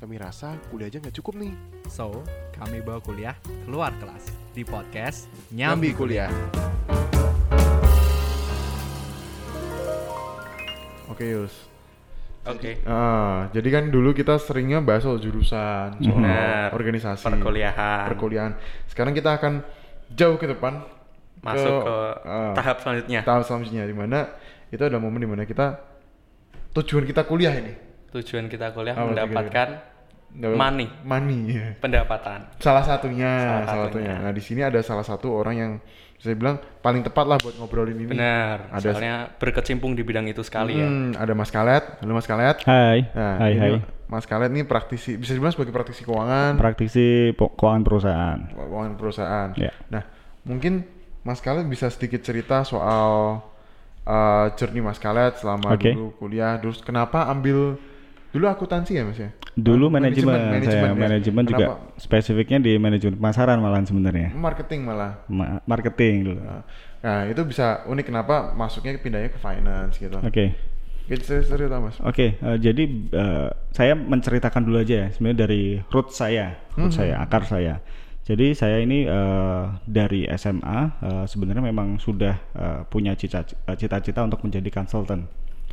kami rasa kuliah aja nggak cukup nih. So, kami bawa kuliah keluar kelas di podcast Nyambi Nyambi, kuliah. Oke Yus. Oke. Ah, jadi kan dulu kita seringnya bahas soal jurusan, soal Benar. organisasi, Perkuliahan. perkuliahan. Sekarang kita akan jauh ke depan, Masuk ke, ah, tahap selanjutnya. tahap selanjutnya di mana itu ada momen di mana kita tujuan kita kuliah ini Tujuan kita kuliah Apa mendapatkan Dapat money, money ya. pendapatan. salah satunya Salah salah satunya. satunya nah di sini ada salah satu orang yang saya bilang paling tepat lah buat ngobrolin ini Benar. Ada- Soalnya berkecimpung di bidang itu sekali ya. Hmm, ada Mas Kalet halo Mas Kalet Hai, nah hai, hai. Mas Kalet ini praktisi bisa dibilang sebagai praktisi keuangan Praktisi keuangan perusahaan. keuangan perusahaan Ya. nah mungkin Mas Kalet bisa sedikit cerita soal uh, journey Mas Kalet selama Oke. dulu kuliah terus kenapa ambil dulu akuntansi ya Mas ya Dulu Ah, manajemen, saya ya. manajemen juga Kenapa? spesifiknya di manajemen pemasaran malahan sebenarnya. marketing malah Ma- marketing dulu. Nah, Nah, itu bisa unik kenapa masuknya pindahnya ke finance gitu. Oke. Gitu serius cerita Mas. Oke, eh, jadi eh, saya menceritakan dulu aja ya, sebenarnya dari root saya, root saya, akar saya. Jadi saya ini eh, dari SMA eh, sebenarnya memang sudah eh, punya cita- cita-cita untuk menjadi konsultan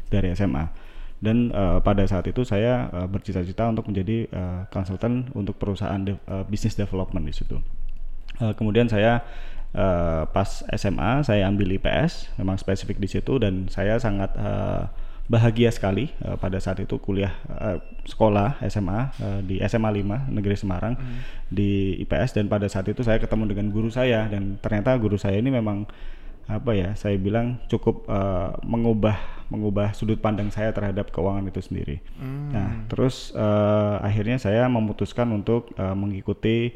dari SMA. Dan eh, pada saat itu saya eh, bercita-cita untuk menjadi eh, konsultan untuk perusahaan de- eh, business development di situ. Eh, kemudian saya eh, pas SMA saya ambil IPS, memang spesifik di situ dan saya sangat eh, bahagia sekali eh, pada saat itu kuliah eh, sekolah SMA eh, di SMA 5 Negeri Semarang di IPS dan pada saat itu saya ketemu dengan guru saya dan ternyata guru saya ini memang apa ya saya bilang cukup eh, mengubah mengubah sudut pandang saya terhadap keuangan itu sendiri. Nah terus eh, akhirnya saya memutuskan untuk eh, mengikuti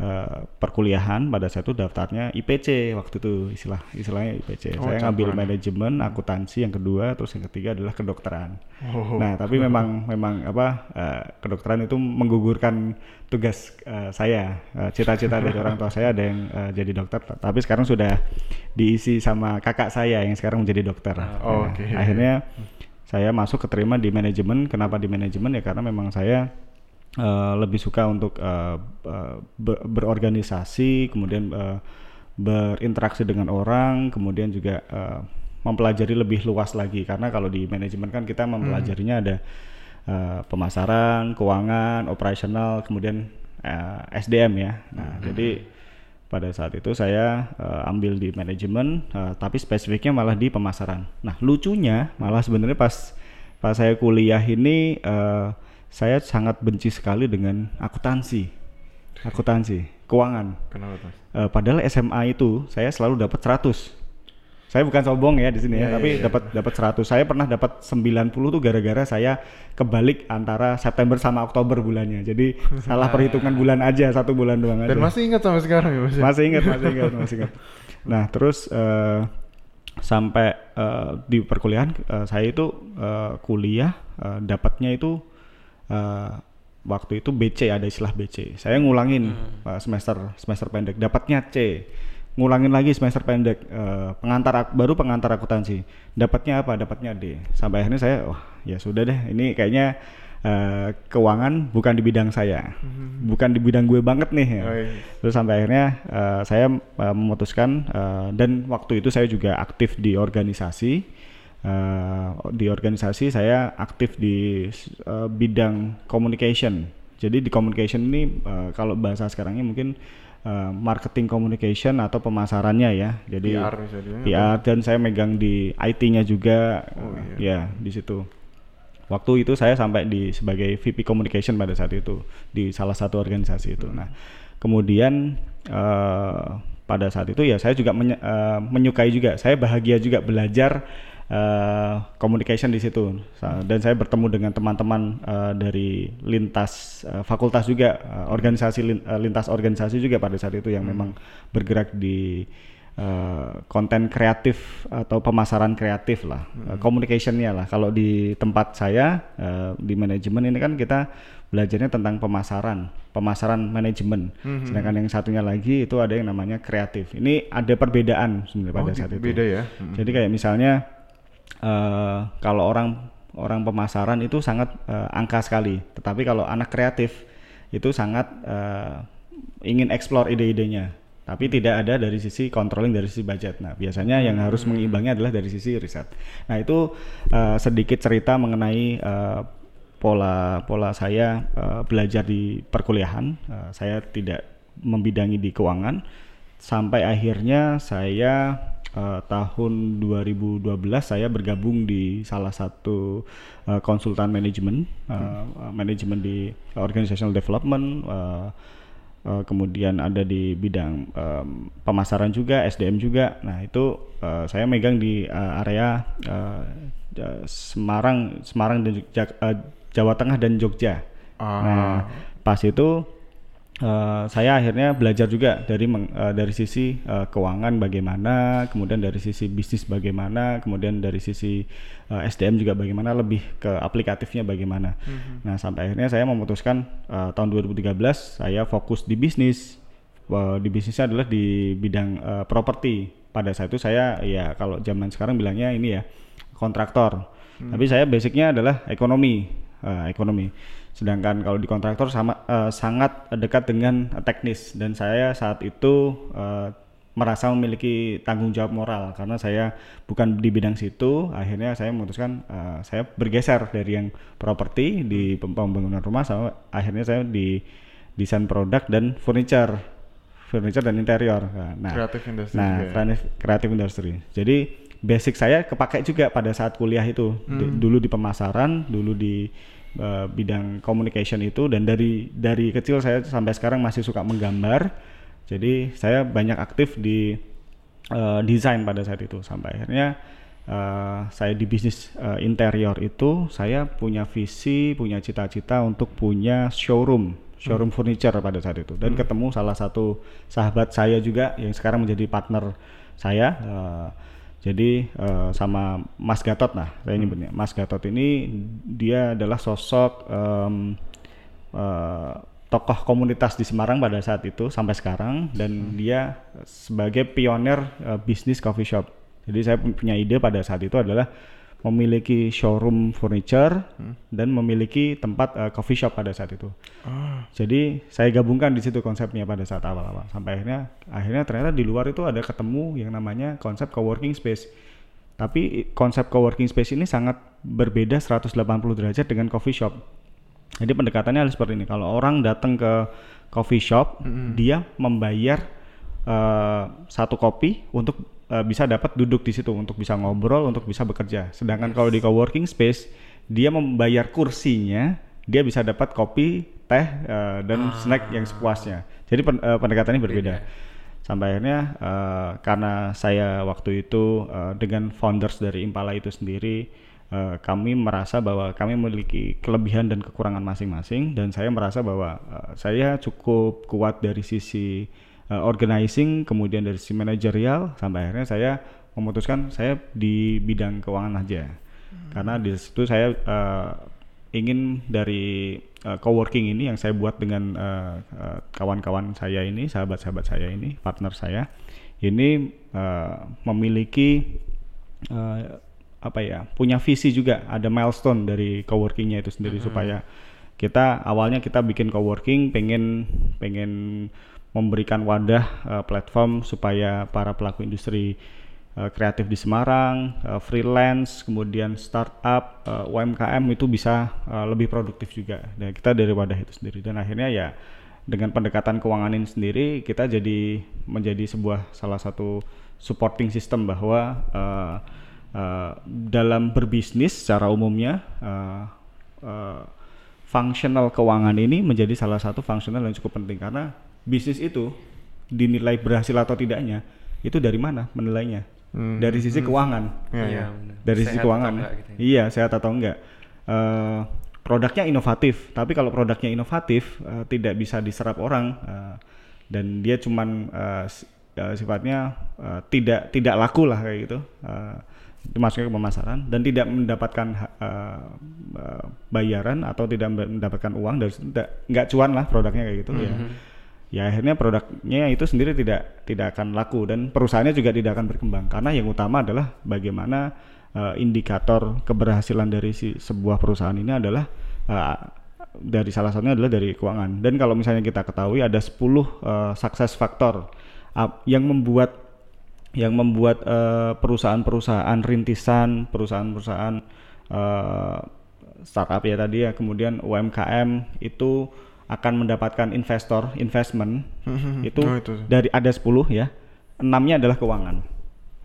eh, perkuliahan pada saat itu daftarnya IPC waktu itu istilah istilahnya IPC. Oh, saya ngambil campuran. manajemen, akuntansi yang kedua, terus yang ketiga adalah kedokteran. Oh. Nah tapi memang memang apa eh, kedokteran itu menggugurkan tugas eh, saya cita-cita dari orang tua saya ada yang eh, jadi dokter, tapi sekarang sudah diisi sama kakak saya yang sekarang menjadi dokter. Oh, Nah, oke. Akhirnya saya masuk keterima di manajemen. Kenapa di manajemen ya karena memang saya eh, lebih suka untuk eh, eh, be- berorganisasi, kemudian eh, berinteraksi dengan orang, kemudian juga eh, mempelajari lebih luas lagi. Karena kalau di manajemen kan kita mempelajarinya ada eh, pemasaran, keuangan, operasional, kemudian eh, SDM ya. Nah, jadi pada saat itu saya eh, ambil di manajemen, eh, tapi spesifiknya malah di pemasaran. Nah, lucunya malah sebenarnya pas pas saya kuliah ini eh, saya sangat benci sekali dengan akuntansi, akuntansi, keuangan. Kenapa Mas? Eh, padahal SMA itu saya selalu dapat 100. Saya bukan sombong ya di sini Iya, ya, tapi iya, iya. dapat dapat 100. Saya pernah dapat 90 tuh gara-gara saya kebalik antara September sama Oktober bulannya. Jadi salah perhitungan bulan aja, satu bulan doang aja. Dan masih ingat sampai sekarang ya Mas? ya? Masih ingat, masih ingat, masih ingat. Nah, terus eh, sampai eh, di perkuliahan eh, saya itu eh, kuliah eh, dapatnya itu eh, waktu itu BC ada istilah BC. Saya ngulangin eh, semester semester pendek, dapatnya C. Ngulangin lagi semester pendek eh, pengantar baru pengantar akuntansi. Dapatnya apa? Dapatnya D. Sampai akhirnya saya wah, ya sudah deh, ini kayaknya eh, keuangan bukan di bidang saya. Bukan di bidang gue banget nih. ya. Oh, iya. Terus sampai akhirnya eh, saya eh, memutuskan eh, dan waktu itu saya juga aktif di organisasi. Eh, di organisasi saya aktif di eh, bidang communication. Jadi di communication ini eh, kalau bahasa sekarangnya mungkin eh, marketing communication atau pemasarannya ya. Jadi PR dibilang PR dan saya megang di IT-nya juga. Oh, eh, Ya di situ. Waktu itu saya sampai di sebagai VP Communication pada saat itu di salah satu organisasi itu. Nah, kemudian eh, pada saat itu ya saya juga menye- eh, menyukai juga, saya bahagia juga belajar eh, communication di situ. Dan saya bertemu dengan teman-teman eh, dari lintas eh, fakultas juga, eh, organisasi lin- lintas organisasi juga pada saat itu yang memang bergerak di eh, konten kreatif atau pemasaran kreatif lah, eh, communicationnya lah. Kalau di tempat saya eh, di manajemen ini kan kita belajarnya tentang pemasaran, pemasaran manajemen. Sedangkan yang satunya lagi itu ada yang namanya kreatif. Ini ada perbedaan sebenarnya Oh, pada saat itu. beda ya? Mm. Jadi kayak misalnya eh kalau orang orang pemasaran itu sangat eh, angka sekali. Tetapi kalau anak kreatif itu sangat eh, ingin explore ide-idenya. Tapi tidak ada dari sisi controlling dari sisi budget. Nah, biasanya yang harus mengimbangnya adalah dari sisi riset. Nah, itu eh, sedikit cerita mengenai eh, pola pola saya eh, belajar di perkuliahan. Eh, saya tidak membidangi di keuangan sampai akhirnya saya eh, tahun 2012 saya bergabung di salah satu eh, konsultan manajemen eh, manajemen di organizational development eh, eh, kemudian ada di bidang em, pemasaran juga SDM juga nah itu eh, saya megang di eh, area eh, Semarang Semarang dan Jawa Tengah dan Jogja Ah. nah pas itu eh, saya akhirnya belajar juga dari meng- eh, dari sisi eh, keuangan bagaimana, kemudian dari sisi bisnis bagaimana, kemudian dari sisi eh, SDM juga bagaimana, lebih ke aplikatifnya bagaimana. Nah sampai akhirnya saya memutuskan eh, tahun 2013 saya fokus di bisnis. Eh, di bisnisnya adalah di bidang eh, properti. Pada saat itu saya ya kalau zaman sekarang bilangnya ini ya kontraktor. Tapi saya basicnya adalah ekonomi, eh, ekonomi. Sedangkan kalau di kontraktor sama eh, sangat dekat dengan teknis dan saya saat itu eh, merasa memiliki tanggung jawab moral karena saya bukan di bidang situ. Akhirnya saya memutuskan eh, saya bergeser dari yang properti di pem- pembangunan rumah sama akhirnya saya di desain produk dan furniture, furniture dan interior. Nah, Creative industry Nah, juga ya? kreatif kreatif industry. Jadi basic saya kepakai juga pada saat kuliah itu. Di- Hmm. dulu di pemasaran, dulu di uh, bidang communication itu dan dari dari kecil saya sampai sekarang masih suka menggambar. Jadi saya banyak aktif di uh, desain pada saat itu sampai akhirnya uh, saya di bisnis uh, interior itu saya punya visi, punya cita-cita untuk punya showroom, showroom furniture pada saat itu dan ketemu salah satu sahabat saya juga yang sekarang menjadi partner saya. uh, jadi eh, sama Mas Gatot nah saya nyebutnya. Mas Gatot ini dia adalah sosok em, eh, tokoh komunitas di Semarang pada saat itu sampai sekarang dan dia sebagai pionir eh, bisnis coffee shop. Jadi saya punya ide pada saat itu adalah memiliki showroom furniture dan memiliki tempat eh, coffee shop pada saat itu. Jadi saya gabungkan di situ konsepnya pada saat awal-awal sampai akhirnya akhirnya ternyata di luar itu ada ketemu yang namanya konsep coworking space. Tapi konsep coworking space ini sangat berbeda 180 derajat dengan coffee shop. Jadi pendekatannya adalah seperti ini. Kalau orang datang ke coffee shop, dia membayar eh, satu kopi untuk eh, bisa dapat duduk di situ untuk bisa ngobrol, untuk bisa bekerja. Sedangkan kalau di coworking space, dia membayar kursinya, dia bisa dapat kopi, teh eh, dan snack yang sepuasnya. Jadi pen- eh, pendekatannya berbeda. Sampai akhirnya eh, karena saya waktu itu eh, dengan founders dari Impala itu sendiri eh, kami merasa bahwa kami memiliki kelebihan dan kekurangan masing-masing dan saya merasa bahwa eh, saya cukup kuat dari sisi eh, organizing kemudian dari sisi manajerial sampai akhirnya saya memutuskan saya di bidang keuangan aja. Karena di situ saya eh, ingin dari uh, coworking ini yang saya buat dengan uh, uh, kawan-kawan saya ini, sahabat-sahabat saya ini, partner saya, ini uh, memiliki uh, apa ya, punya visi juga, ada milestone dari coworkingnya itu sendiri supaya kita awalnya kita bikin coworking, pengen pengen memberikan wadah uh, platform supaya para pelaku industri uh, kreatif di Semarang, uh, freelance, kemudian startup, uh, UMKM itu bisa uh, lebih produktif juga. Dan kita dari wadah itu sendiri. Dan akhirnya ya dengan pendekatan keuangan ini sendiri kita jadi menjadi sebuah salah satu supporting system bahwa uh, uh, dalam berbisnis secara umumnya uh, uh, functional keuangan ini menjadi salah satu fungsional yang cukup penting karena bisnis itu dinilai berhasil atau tidaknya itu dari mana menilainya? Hmm, dari sisi keuangan. Iya, iya. Iya, dari sisi Sehat keuangan atau ya. enggak gitu ya. iya sehat atau enggak. Eh, produknya inovatif tapi kalau produknya inovatif eh, tidak bisa diserap orang eh, dan dia cuman eh, eh, sifatnya eh, tidak tidak laku lah kayak gitu. Eh, itu masuknya ke pemasaran dan tidak mendapatkan bayaran atau tidak mendapatkan uang dari nggak cuan lah produknya kayak gitu ya ya akhirnya produknya itu sendiri tidak tidak akan laku dan perusahaannya juga tidak akan berkembang karena yang utama adalah bagaimana eh, indikator keberhasilan dari si sebuah perusahaan ini adalah eh, dari salah satunya adalah dari keuangan. Dan kalau misalnya kita ketahui ada 10 eh, sukses faktor yang membuat yang membuat perusahaan-perusahaan rintisan, perusahaan-perusahaan eh, startup ya tadi ya, kemudian UMKM itu akan mendapatkan investor, investment itu, Oh, itu. dari ada 10 ya. Enamnya adalah keuangan.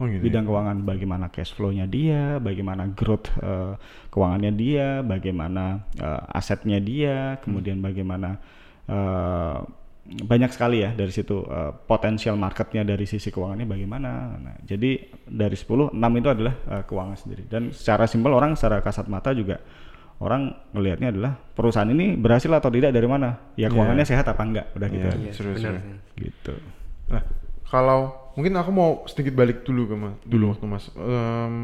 Oh gitu. ya? Bidang keuangan bagaimana cash flow-nya dia, bagaimana growth eh, keuangannya dia, bagaimana eh, asetnya dia, kemudian bagaimana eh, banyak sekali ya dari situ eh, potensial marketnya dari sisi keuangannya bagaimana. Nah, jadi dari 10 6 itu adalah eh, keuangan sendiri. Dan secara simpel orang secara kasat mata juga orang ngelihatnya adalah perusahaan ini berhasil atau tidak dari mana? Ya Iya. keuangannya sehat apa enggak? Udah gitu. Iya, aja. serius, benar. serius. Gitu. Nah, kalau mungkin aku mau sedikit balik dulu ke mas, Hmm. dulu waktu mas Em,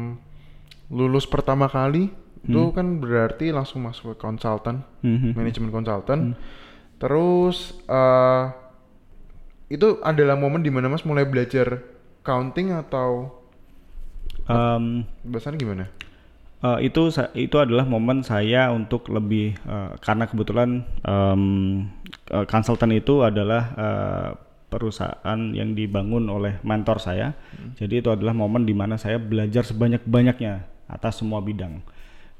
lulus pertama kali itu Hmm. kan berarti langsung masuk ke konsultan, Mhm. manajemen konsultan. Hmm. Terus eh itu adalah momen di mana mas mulai belajar counting atau Em, bahasanya gimana? Eh, itu itu adalah momen saya untuk lebih eh, karena kebetulan eh, konsultan itu adalah eh, perusahaan yang dibangun oleh mentor saya. Jadi itu adalah momen di mana saya belajar sebanyak-banyaknya atas semua bidang.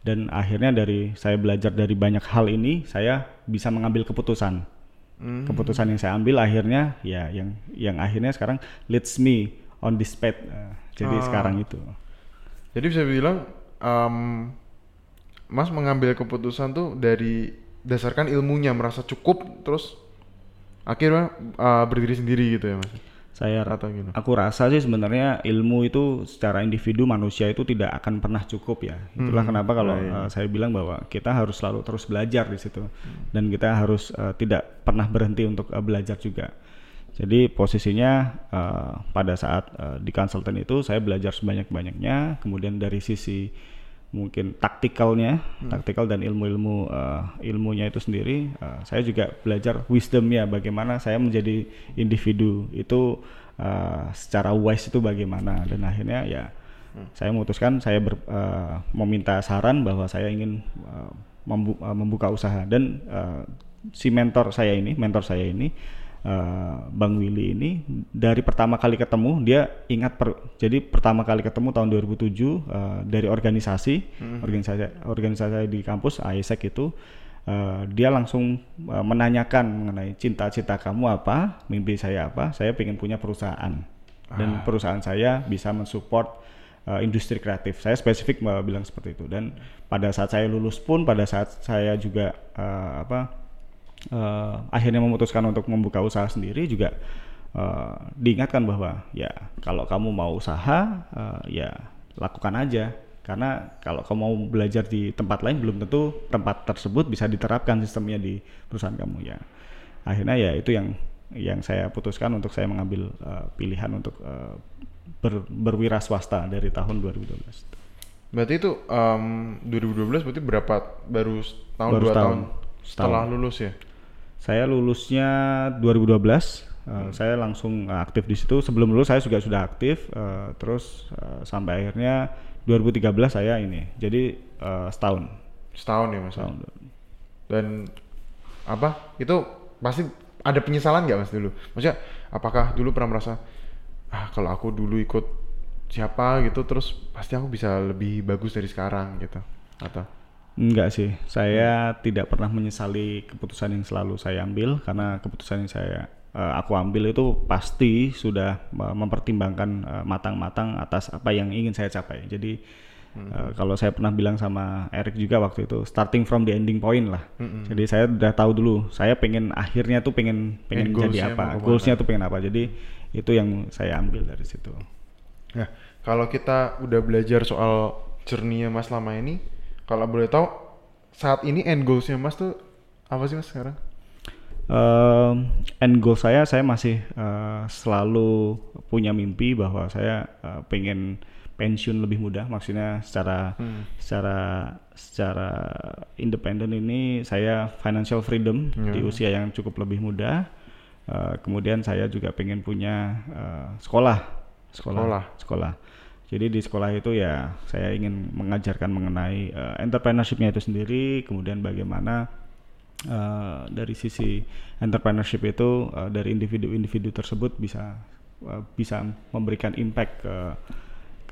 Dan akhirnya dari saya belajar dari banyak hal ini, saya bisa mengambil keputusan. Keputusan yang saya ambil akhirnya ya yang yang akhirnya sekarang leads me on this path. Eh, jadi Ah. sekarang itu. Jadi bisa bilang em, mas mengambil keputusan tuh dari dasarkan ilmunya merasa cukup terus akhirnya eh, berdiri sendiri gitu ya mas? Saya Atau gimana? aku rasa sih sebenarnya ilmu itu secara individu manusia itu tidak akan pernah cukup ya. Itulah kenapa kalau uh, saya bilang bahwa kita harus selalu terus belajar di situ dan kita harus uh, tidak pernah berhenti untuk uh, belajar juga. Jadi posisinya uh, pada saat uh, di konsultan itu saya belajar sebanyak-banyaknya, kemudian dari sisi mungkin taktikalnya, taktikal dan ilmu-ilmu uh, ilmunya itu sendiri, uh, saya juga belajar wisdomnya bagaimana saya menjadi individu itu uh, secara wise itu bagaimana. Dan akhirnya ya saya memutuskan saya ber, uh, meminta saran bahwa saya ingin uh, membu- uh, membuka usaha. Dan uh, si mentor saya ini, mentor saya ini uh, Bang Willy ini dari pertama kali ketemu dia ingat per, jadi pertama kali ketemu tahun 2007 uh, dari organisasi organisasi organisasi di kampus AISEC itu uh, dia langsung uh, menanyakan mengenai cinta-cita kamu apa mimpi saya apa saya ingin punya perusahaan. Dan perusahaan saya bisa mensupport uh, industri kreatif. Saya spesifik bilang seperti itu. Dan pada saat saya lulus pun pada saat saya juga uh, apa eh, akhirnya memutuskan untuk membuka usaha sendiri juga eh, diingatkan bahwa ya kalau kamu mau usaha eh, ya lakukan aja karena kalau kamu mau belajar di tempat lain belum tentu tempat tersebut bisa diterapkan sistemnya di perusahaan kamu ya akhirnya ya itu yang yang saya putuskan untuk saya mengambil eh, pilihan untuk eh, ber, berwira swasta dari tahun 2012 Berarti itu em, 2012 berarti berapa baru tahun Baru dua setahun. tahun setelah lulus ya? Saya lulusnya 2012. eh, Saya langsung eh, aktif di situ. Sebelum lulus saya juga sudah aktif. eh, terus eh, sampai akhirnya 2013 saya ini. Jadi eh, setahun. Setahun ya mas? Setahun. Dan apa? Itu pasti ada penyesalan nggak mas dulu? Maksudnya apakah dulu pernah merasa ah kalau aku dulu ikut siapa gitu terus pasti aku bisa lebih bagus dari sekarang gitu atau Enggak sih. Saya tidak pernah menyesali keputusan yang selalu saya ambil karena keputusan yang saya eh, aku ambil itu pasti sudah eh, mempertimbangkan eh, matang-matang atas apa yang ingin saya capai. Jadi eh, kalau saya pernah bilang sama Eric juga waktu itu starting from the ending point lah. Jadi saya udah tahu dulu saya pengen akhirnya tuh pengen pengen End jadi apa, goalsnya tuh pengen apa. Jadi itu yang saya ambil dari situ. Nah, kalau kita udah belajar soal journey-nya Mas lama ini, kalau boleh tahu saat ini end goals-nya Mas tuh apa sih Mas sekarang? Um, end goal saya, saya masih uh, selalu punya mimpi bahwa saya uh, pengen pensiun lebih muda. Maksudnya secara secara secara independen ini saya financial freedom di usia yang cukup lebih muda. Uh, kemudian saya juga pengen punya uh, sekolah, sekolah, Sekolah. sekolah. Jadi di sekolah itu ya saya ingin mengajarkan mengenai uh, entrepreneurship-nya itu sendiri, kemudian bagaimana uh, dari sisi entrepreneurship itu uh, dari individu-individu tersebut bisa uh, bisa memberikan impact ke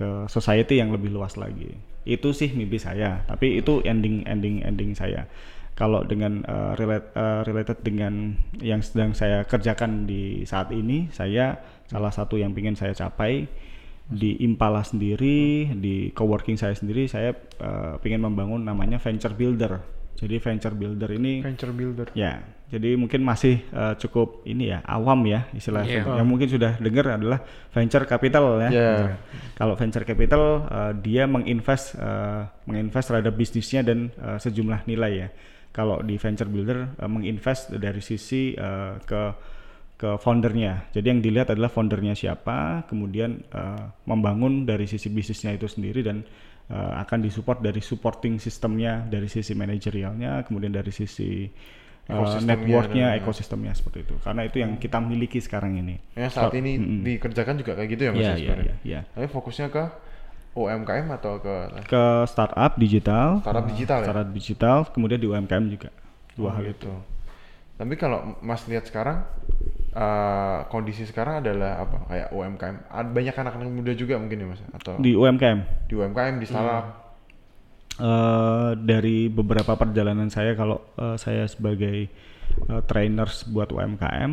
ke society yang lebih luas lagi. Itu sih mimpi saya, tapi itu ending ending ending saya. Kalau dengan uh, relate, uh, related dengan yang sedang saya kerjakan di saat ini, saya salah satu yang ingin saya capai di Impala sendiri, di coworking saya sendiri, saya uh, ingin membangun namanya venture builder. Jadi venture builder ini Venture builder. ya, jadi mungkin masih uh, cukup ini ya awam ya istilahnya. Iya. Yang mungkin sudah dengar adalah venture capital ya. Iya. Kalau venture capital uh, dia menginvest uh, menginvest terhadap bisnisnya dan uh, sejumlah nilai ya. Kalau di venture builder uh, menginvest dari sisi uh, ke ke foundernya. Jadi yang dilihat adalah foundernya siapa, kemudian uh, membangun dari sisi bisnisnya itu sendiri dan uh, akan disupport dari supporting sistemnya, dari sisi manajerialnya, kemudian dari sisi uh, networknya, ekosistemnya seperti itu. Karena itu yang kita miliki sekarang ini. Ya saat So- ini Mm-mm. dikerjakan juga kayak gitu ya Mas Iya, ya iya, iya. Tapi fokusnya ke UMKM atau ke Ke startup digital, Startup uh, digital ya? startup digital, kemudian di UMKM juga. Oh, Dua hal gitu. itu. Tapi kalau Mas lihat sekarang eh, kondisi sekarang adalah apa? Kayak UMKM. Ada banyak anak-anak muda juga mungkin ya Mas atau Di UMKM di UMKM di startup. eh dari beberapa perjalanan saya kalau eh, saya sebagai eh, trainers buat UMKM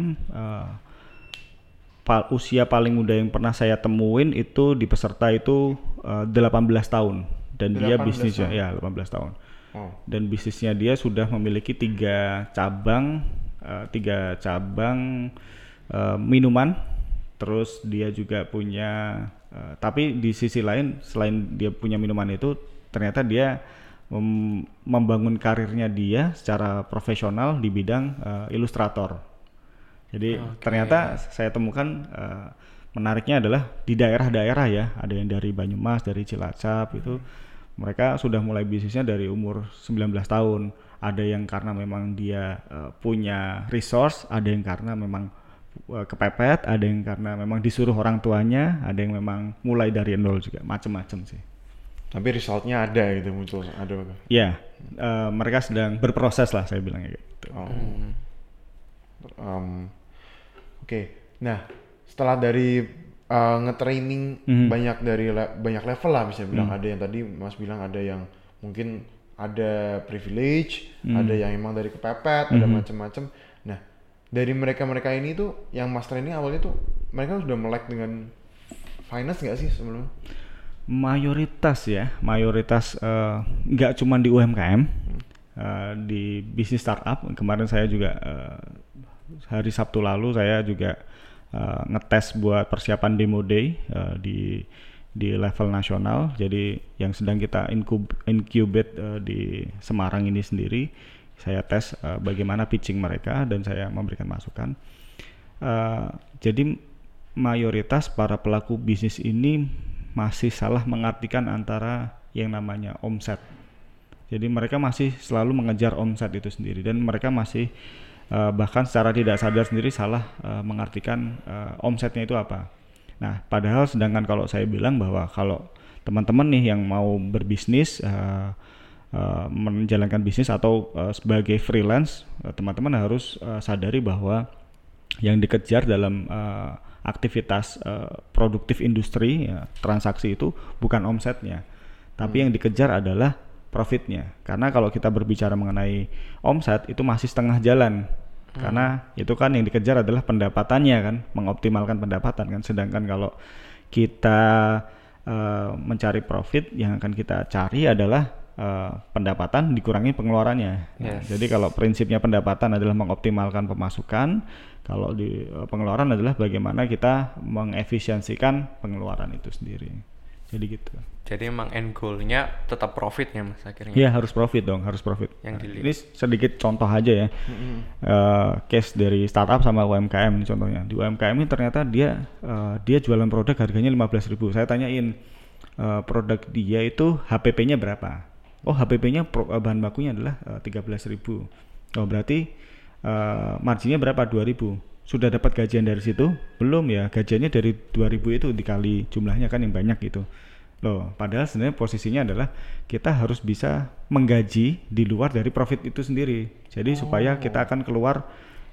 pa- usia paling muda yang pernah saya temuin itu di peserta itu eh, 18 tahun dan dia 18 bisnisnya tahun. ya 18 tahun Oh. dan bisnisnya dia sudah memiliki tiga cabang eh, tiga cabang eh, minuman terus dia juga punya eh, tapi di sisi lain selain dia punya minuman itu ternyata dia mem- membangun karirnya dia secara profesional di bidang eh, ilustrator. Jadi ternyata saya temukan eh, menariknya adalah di daerah-daerah ya. Ada yang dari Banyumas dari Cilacap itu mereka sudah mulai bisnisnya dari umur 19 tahun. Ada yang karena memang dia eh, punya resource, ada yang karena memang eh, kepepet, ada yang karena memang disuruh orang tuanya, ada yang memang mulai dari nol juga, macem-macem sih. Tapi resultnya ada gitu muncul ada. Ya, eh, mereka sedang berproses lah saya bilangnya gitu. Oh. Em, Oke. Nah, setelah dari uh, nge-training Mhm. banyak dari le- banyak level lah bisa bilang ada yang tadi Mas bilang ada yang mungkin ada privilege, ada yang emang dari kepepet, ada macam-macam. Nah, dari mereka-mereka ini tuh yang Mas training awalnya tuh mereka sudah melek dengan finance nggak sih sebelumnya? Mayoritas ya, mayoritas eh, nggak cuma di UMKM, eh, di bisnis startup. Kemarin saya juga eh, hari Sabtu lalu saya juga eh, ngetes buat persiapan demo day eh, di di level nasional. Jadi yang sedang kita incub- incubate eh, di Semarang ini sendiri, saya tes eh, bagaimana pitching mereka dan saya memberikan masukan. Eh, jadi mayoritas para pelaku bisnis ini masih salah mengartikan antara yang namanya omset. Jadi mereka masih selalu mengejar omset itu sendiri dan mereka masih eh, bahkan secara tidak sadar sendiri salah eh, mengartikan eh, omsetnya itu apa. Nah, padahal sedangkan kalau saya bilang bahwa kalau teman-teman nih yang mau berbisnis eh, eh, menjalankan bisnis atau eh, sebagai freelance, teman-teman harus eh, sadari bahwa yang dikejar dalam eh, aktivitas eh, produktif industri ya, transaksi itu bukan omsetnya. Tapi yang dikejar adalah profitnya. Karena kalau kita berbicara mengenai omset itu masih setengah jalan karena itu kan yang dikejar adalah pendapatannya kan mengoptimalkan pendapatan kan sedangkan kalau kita eh, mencari profit yang akan kita cari adalah eh, pendapatan dikurangi pengeluarannya Nah, Yes. jadi kalau prinsipnya pendapatan adalah mengoptimalkan pemasukan, kalau di eh, pengeluaran adalah bagaimana kita mengefisiensikan pengeluaran itu sendiri. Jadi gitu. Jadi emang end goal-nya tetap profitnya mas akhirnya. Iya harus profit dong, harus profit. Yang Nah, dilihat. ini sedikit contoh aja ya, Eh, case dari startup sama UMKM ini contohnya. Di UMKM ini ternyata dia eh, dia jualan produk harganya 15.000 Saya tanyain eh, produk dia itu HPP-nya berapa? Oh HPP-nya pro- bahan bakunya adalah eh, 13.000 Oh berarti eh, marginnya berapa? 2.000 Sudah dapat gajian dari situ? Belum ya, gajiannya dari 2.000 itu dikali jumlahnya kan yang banyak gitu. Loh, padahal sebenarnya posisinya adalah kita harus bisa menggaji di luar dari profit itu sendiri. Jadi supaya kita akan keluar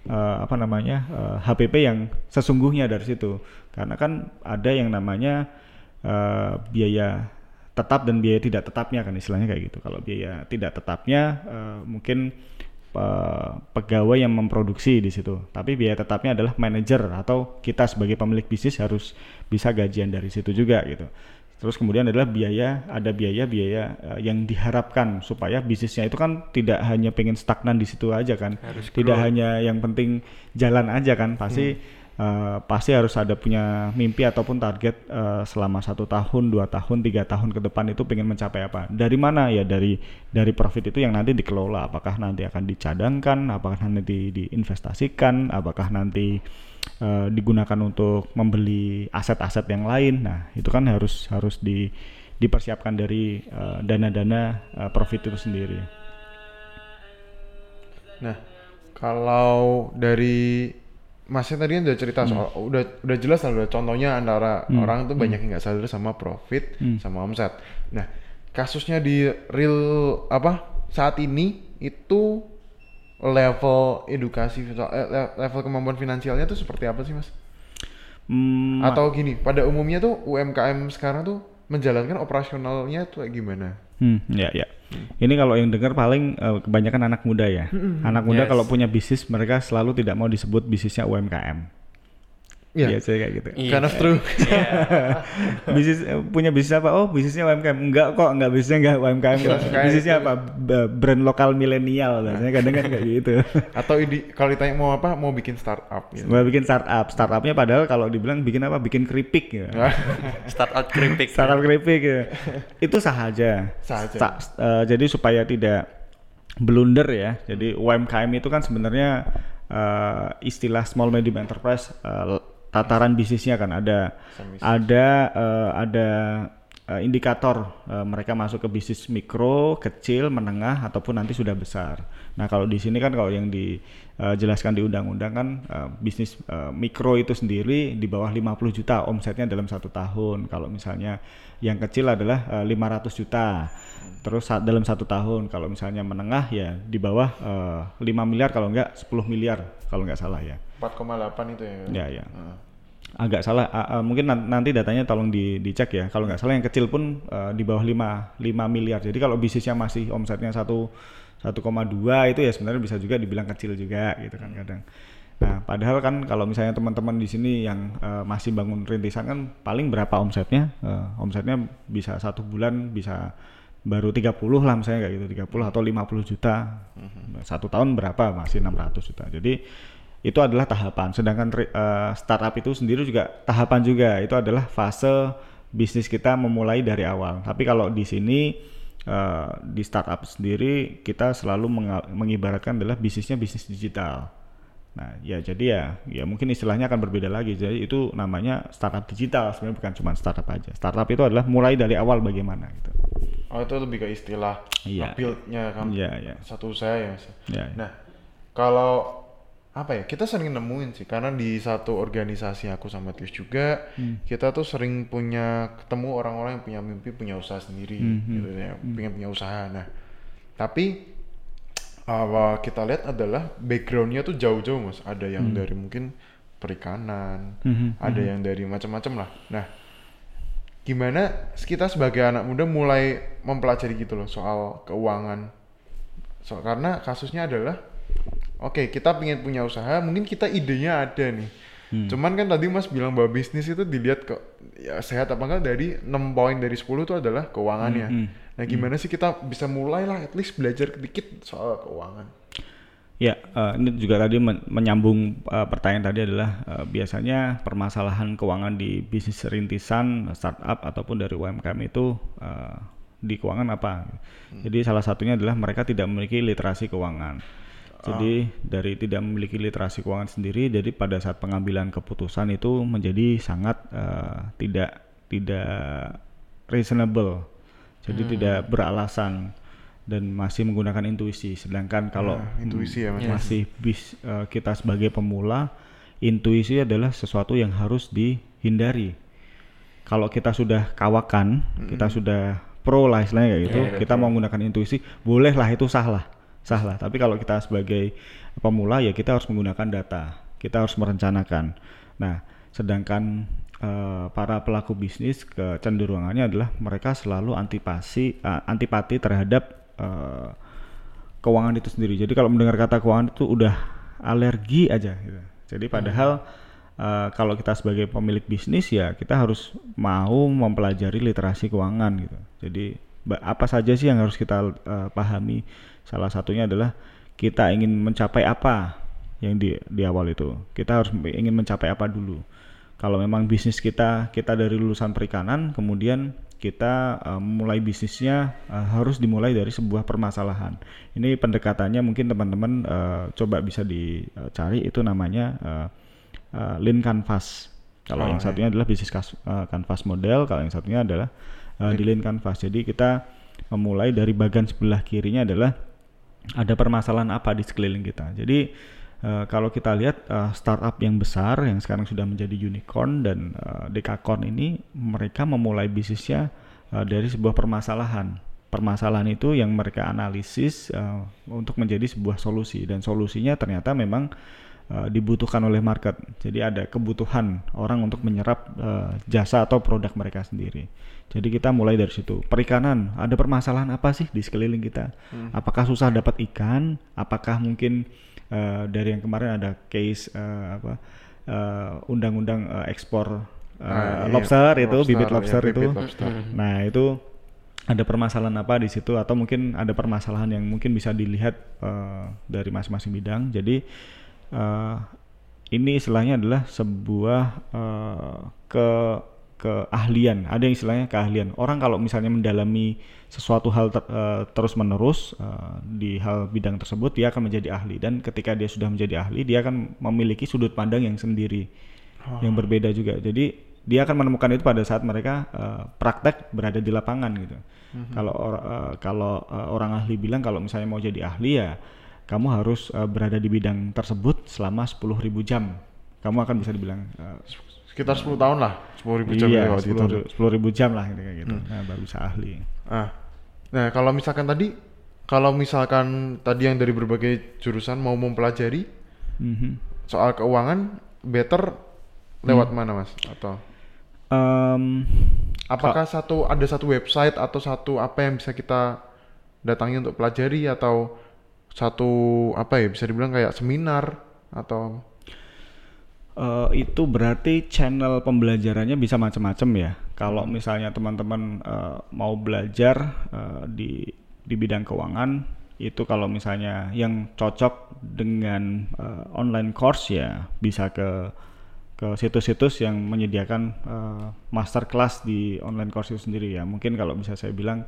eh, apa namanya eh, HPP yang sesungguhnya dari situ. Karena kan ada yang namanya eh, biaya tetap dan biaya tidak tetapnya kan istilahnya kayak gitu. Kalau biaya tidak tetapnya eh, mungkin pegawai yang memproduksi di situ. Tapi biaya tetapnya adalah manajer atau kita sebagai pemilik bisnis harus bisa gajian dari situ juga gitu. Terus kemudian adalah biaya, ada biaya-biaya eh, yang diharapkan supaya bisnisnya itu kan tidak hanya pengen stagnan di situ aja kan, tidak hanya yang penting jalan aja kan, pasti eh, pasti harus ada punya mimpi ataupun target eh, selama satu tahun, dua tahun, tiga tahun ke depan itu pengen mencapai apa? Dari mana ya? Dari dari profit itu yang nanti dikelola, apakah nanti akan dicadangkan, apakah nanti diinvestasikan, apakah nanti eh, digunakan untuk membeli aset-aset yang lain. Nah, itu kan harus harus di dipersiapkan dari dana-dana eh, profit itu sendiri. Nah, kalau dari Masnya tadi udah cerita soal udah udah jelas lah udah contohnya antara orang tuh banyak yang nggak sadar sama profit sama omset. Nah, kasusnya di real apa saat ini itu level edukasi eh, le- level kemampuan finansialnya tuh seperti apa sih, Mas? Hmm, Atau gini, pada umumnya tuh UMKM sekarang tuh menjalankan operasionalnya tuh kayak gimana? Hmm, ya ya. Ini kalau yang dengar paling eh, kebanyakan anak muda ya. Anak muda Yes. kalau punya bisnis mereka selalu tidak mau disebut bisnisnya UMKM. Iya. Biasanya kayak gitu. Iya. Kind of true. bisnis eh, punya bisnis apa? Oh, bisnisnya UMKM. Enggak kok, enggak bisnisnya enggak UMKM. kok. Bisnisnya apa? Brand lokal milenial biasanya kadang kan kayak gitu. Atau ide, kalau ditanya mau apa, mau bikin startup gitu. Mau bikin startup. Startupnya padahal kalau dibilang bikin apa? Bikin keripik ya. Startup keripik. startup keripik ya. Itu sah aja. Sah aja. Sa- eh, jadi supaya tidak blunder ya. Jadi UMKM itu kan sebenarnya eh, istilah small medium enterprise eh, tataran bisnisnya kan ada ada eh, ada eh, indikator eh, mereka masuk ke bisnis mikro, kecil, menengah ataupun nanti sudah besar. Nah, kalau di sini kan kalau yang dijelaskan di undang-undang kan eh, bisnis eh, mikro itu sendiri di bawah 50 juta omsetnya dalam satu tahun. Kalau misalnya yang kecil adalah eh, 500 juta. Terus saat dalam satu tahun kalau misalnya menengah ya di bawah eh, 5 miliar kalau enggak 10 miliar kalau enggak salah ya. 4,8 itu ya. Ya, ya. Heeh. Agak salah, a- a- mungkin nan- nanti datanya tolong di, dicek ya. Kalau nggak salah yang kecil pun eh, di bawah 5, 5 miliar. Jadi kalau bisnisnya masih omsetnya 1 1,2 itu ya sebenarnya bisa juga dibilang kecil juga gitu kan kadang. Nah, padahal kan kalau misalnya teman-teman di sini yang eh, masih bangun rintisan kan paling berapa omsetnya? Eh, omsetnya bisa satu bulan bisa baru 30 lah misalnya kayak gitu 30 atau 50 juta satu tahun berapa masih 600 juta jadi itu adalah tahapan. Sedangkan eh, startup itu sendiri juga tahapan juga. Itu adalah fase bisnis kita memulai dari awal. Tapi kalau di sini eh, di startup sendiri kita selalu mengibaratkan adalah bisnisnya bisnis digital. Nah, ya jadi ya ya mungkin istilahnya akan berbeda lagi. Jadi itu namanya startup digital sebenarnya bukan cuma startup aja. Startup itu adalah mulai dari awal bagaimana gitu. Oh itu lebih ke istilah Iya. build-nya kan. Iya, iya. Satu usaha ya. Mas. Ya, ya. Nah, kalau apa ya? Kita sering nemuin sih karena di satu organisasi aku sama Tius juga, Hmm. kita tuh sering punya ketemu orang-orang yang punya mimpi, punya usaha sendiri Hmm, gitu ya, pengen punya usaha. Nah, tapi apa kita lihat adalah backgroundnya tuh jauh-jauh mas. Ada yang dari mungkin perikanan, Mhm, ada yang dari macam-macam lah. Nah, gimana kita sebagai anak muda mulai mempelajari gitu loh soal keuangan so karena kasusnya adalah oke kita pengen punya usaha mungkin kita idenya ada nih. Cuman kan tadi mas bilang bahwa bisnis itu dilihat ke ya sehat apa enggak dari 6 poin dari 10 itu adalah keuangannya nah gimana sih kita bisa mulai lah at least belajar sedikit soal keuangan? Ya, eh, ini juga tadi men- menyambung eh, pertanyaan tadi adalah eh, biasanya permasalahan keuangan di bisnis rintisan, startup ataupun dari UMKM itu eh, di keuangan apa? Jadi salah satunya adalah mereka tidak memiliki literasi keuangan. Jadi dari tidak memiliki literasi keuangan sendiri, jadi pada saat pengambilan keputusan itu menjadi sangat eh, tidak tidak reasonable. Jadi tidak beralasan dan masih menggunakan intuisi. Sedangkan kalau Nah, intuisi ya mas. masih bis eh, kita sebagai pemula intuisi adalah sesuatu yang harus dihindari. Kalau kita sudah kawakan, kita sudah pro lah istilahnya kayak gitu, Iya, kita mau menggunakan intuisi, bolehlah itu sah lah, sah lah. Tapi kalau kita sebagai pemula ya kita harus menggunakan data, kita harus merencanakan. Nah, sedangkan eh, para pelaku bisnis kecenderungannya adalah mereka selalu antipasi, eh, antipati terhadap eh, keuangan itu sendiri. Jadi kalau mendengar kata keuangan itu udah alergi aja. Gitu. Jadi padahal eh, kalau kita sebagai pemilik bisnis ya kita harus mau mempelajari literasi keuangan gitu. Jadi apa saja sih yang harus kita eh, pahami? Salah satunya adalah kita ingin mencapai apa yang di di awal itu. Kita harus ingin mencapai apa dulu. Kalau memang bisnis kita kita dari lulusan perikanan, kemudian kita eh, mulai bisnisnya eh, harus dimulai dari sebuah permasalahan. Ini pendekatannya mungkin teman-teman eh, coba bisa dicari itu namanya eh, eh, lean canvas. Kalau Oh, yang iya. satunya adalah bisnis kas- eh, canvas model, kalau yang satunya adalah eh, di lean canvas. Jadi kita memulai dari bagian sebelah kirinya adalah ada permasalahan apa di sekeliling kita. Jadi eh, kalau kita lihat eh, startup yang besar yang sekarang sudah menjadi unicorn dan eh, dekakorn ini mereka memulai bisnisnya eh, dari sebuah permasalahan. Permasalahan itu yang mereka analisis eh, untuk menjadi sebuah solusi dan solusinya ternyata memang eh, dibutuhkan oleh market. Jadi ada kebutuhan orang untuk menyerap eh, jasa atau produk mereka sendiri. Jadi kita mulai dari situ. Perikanan, ada permasalahan apa sih di sekeliling kita? Apakah susah dapat ikan? Apakah mungkin eh, dari yang kemarin ada case eh, apa undang-undang eh, ekspor eh, Ah, iya. lobster itu, bibit ya, lobster itu. bibit lobster. Nah, itu ada permasalahan apa di situ atau mungkin ada permasalahan yang mungkin bisa dilihat eh, dari masing-masing bidang. Jadi eh, ini istilahnya adalah sebuah eh, ke keahlian. Ada yang istilahnya keahlian. Orang kalau misalnya mendalami sesuatu hal ter- eh, terus-menerus eh, di hal bidang tersebut, dia akan menjadi ahli. Dan ketika dia sudah menjadi ahli, dia akan memiliki sudut pandang yang sendiri, yang berbeda juga. Jadi dia akan menemukan itu pada saat mereka eh, praktek berada di lapangan gitu. Kalau or- eh, kalau eh, orang ahli bilang kalau misalnya mau jadi ahli ya kamu harus eh, berada di bidang tersebut selama 10.000 jam. Kamu akan bisa dibilang eh, Sekitar 10 tahun lah, 10 ribu jam iya, ya waktu itu. 10 ribu jam lah gitu, gitu. Nah, baru bisa ahli. Ah. Nah, kalau misalkan tadi kalau misalkan tadi yang dari berbagai jurusan mau mempelajari Mhm. soal keuangan better lewat mana, Mas? Atau Em, apakah satu ada satu website atau satu apa yang bisa kita datangi untuk pelajari atau satu apa ya bisa dibilang kayak seminar atau Eh, itu berarti channel pembelajarannya bisa macam-macam ya. Kalau misalnya teman-teman eh, mau belajar eh, di di bidang keuangan, itu kalau misalnya yang cocok dengan eh, online course ya bisa ke ke situs-situs yang menyediakan eh, masterclass di online course itu sendiri ya. Mungkin kalau bisa saya bilang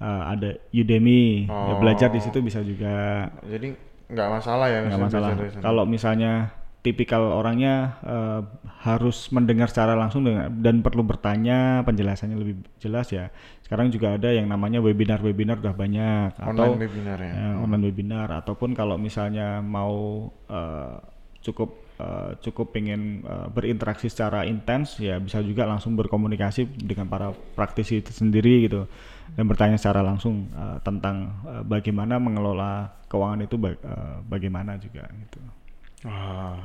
eh, ada Udemy, ya belajar di situ bisa juga. Jadi nggak masalah ya nggak masalah. Kalau misalnya tipikal orangnya eh, harus mendengar secara langsung dengan, dan perlu bertanya penjelasannya lebih jelas ya. Sekarang juga ada yang namanya webinar-webinar udah banyak. Atau online webinar ya. ya, online webinar. Ataupun kalau misalnya mau eh, cukup eh, cukup pengen eh, berinteraksi secara intens ya bisa juga langsung berkomunikasi dengan para praktisi itu sendiri gitu dan bertanya secara langsung eh, tentang eh, bagaimana mengelola keuangan itu ba- eh, bagaimana juga gitu. Wah.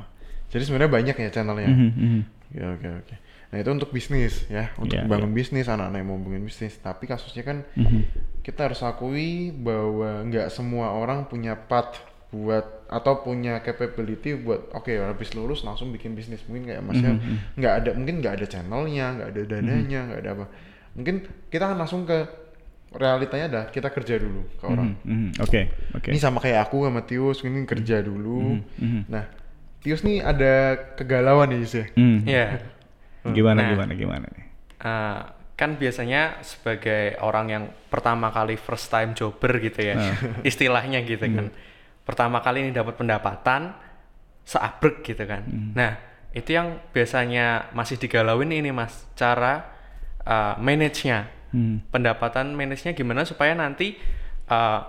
Jadi sebenarnya banyak ya channelnya. Mhm, mhm. Oke oke oke. Nah itu untuk bisnis ya, untuk Iya, bangun bisnis anak-anak yang mau bangun bisnis. Tapi kasusnya kan Mhm. kita harus akui bahwa nggak semua orang punya path buat atau punya capability buat oke habis lulus langsung bikin bisnis mungkin kayak masnya Mhm, nggak ada mungkin nggak ada channelnya nggak ada dananya nggak ada apa mungkin kita akan langsung ke realitanya dah kita kerja dulu ke orang Mhm, mhm. Oke, oke. ini sama kayak aku sama Tius ini kerja dulu mhm. nah Tius nih ada kegalauan nih Yus ya Hmm. Iya. Gimana Nah. gimana gimana nih? Eh, kan biasanya sebagai orang yang pertama kali first time jobber gitu ya, istilahnya gitu kan. Pertama kali ini dapat pendapatan seabrek gitu kan. Nah, itu yang biasanya masih digalauin ini Mas, cara eh, manage-nya. Hmm. Pendapatan manage-nya gimana supaya nanti eh,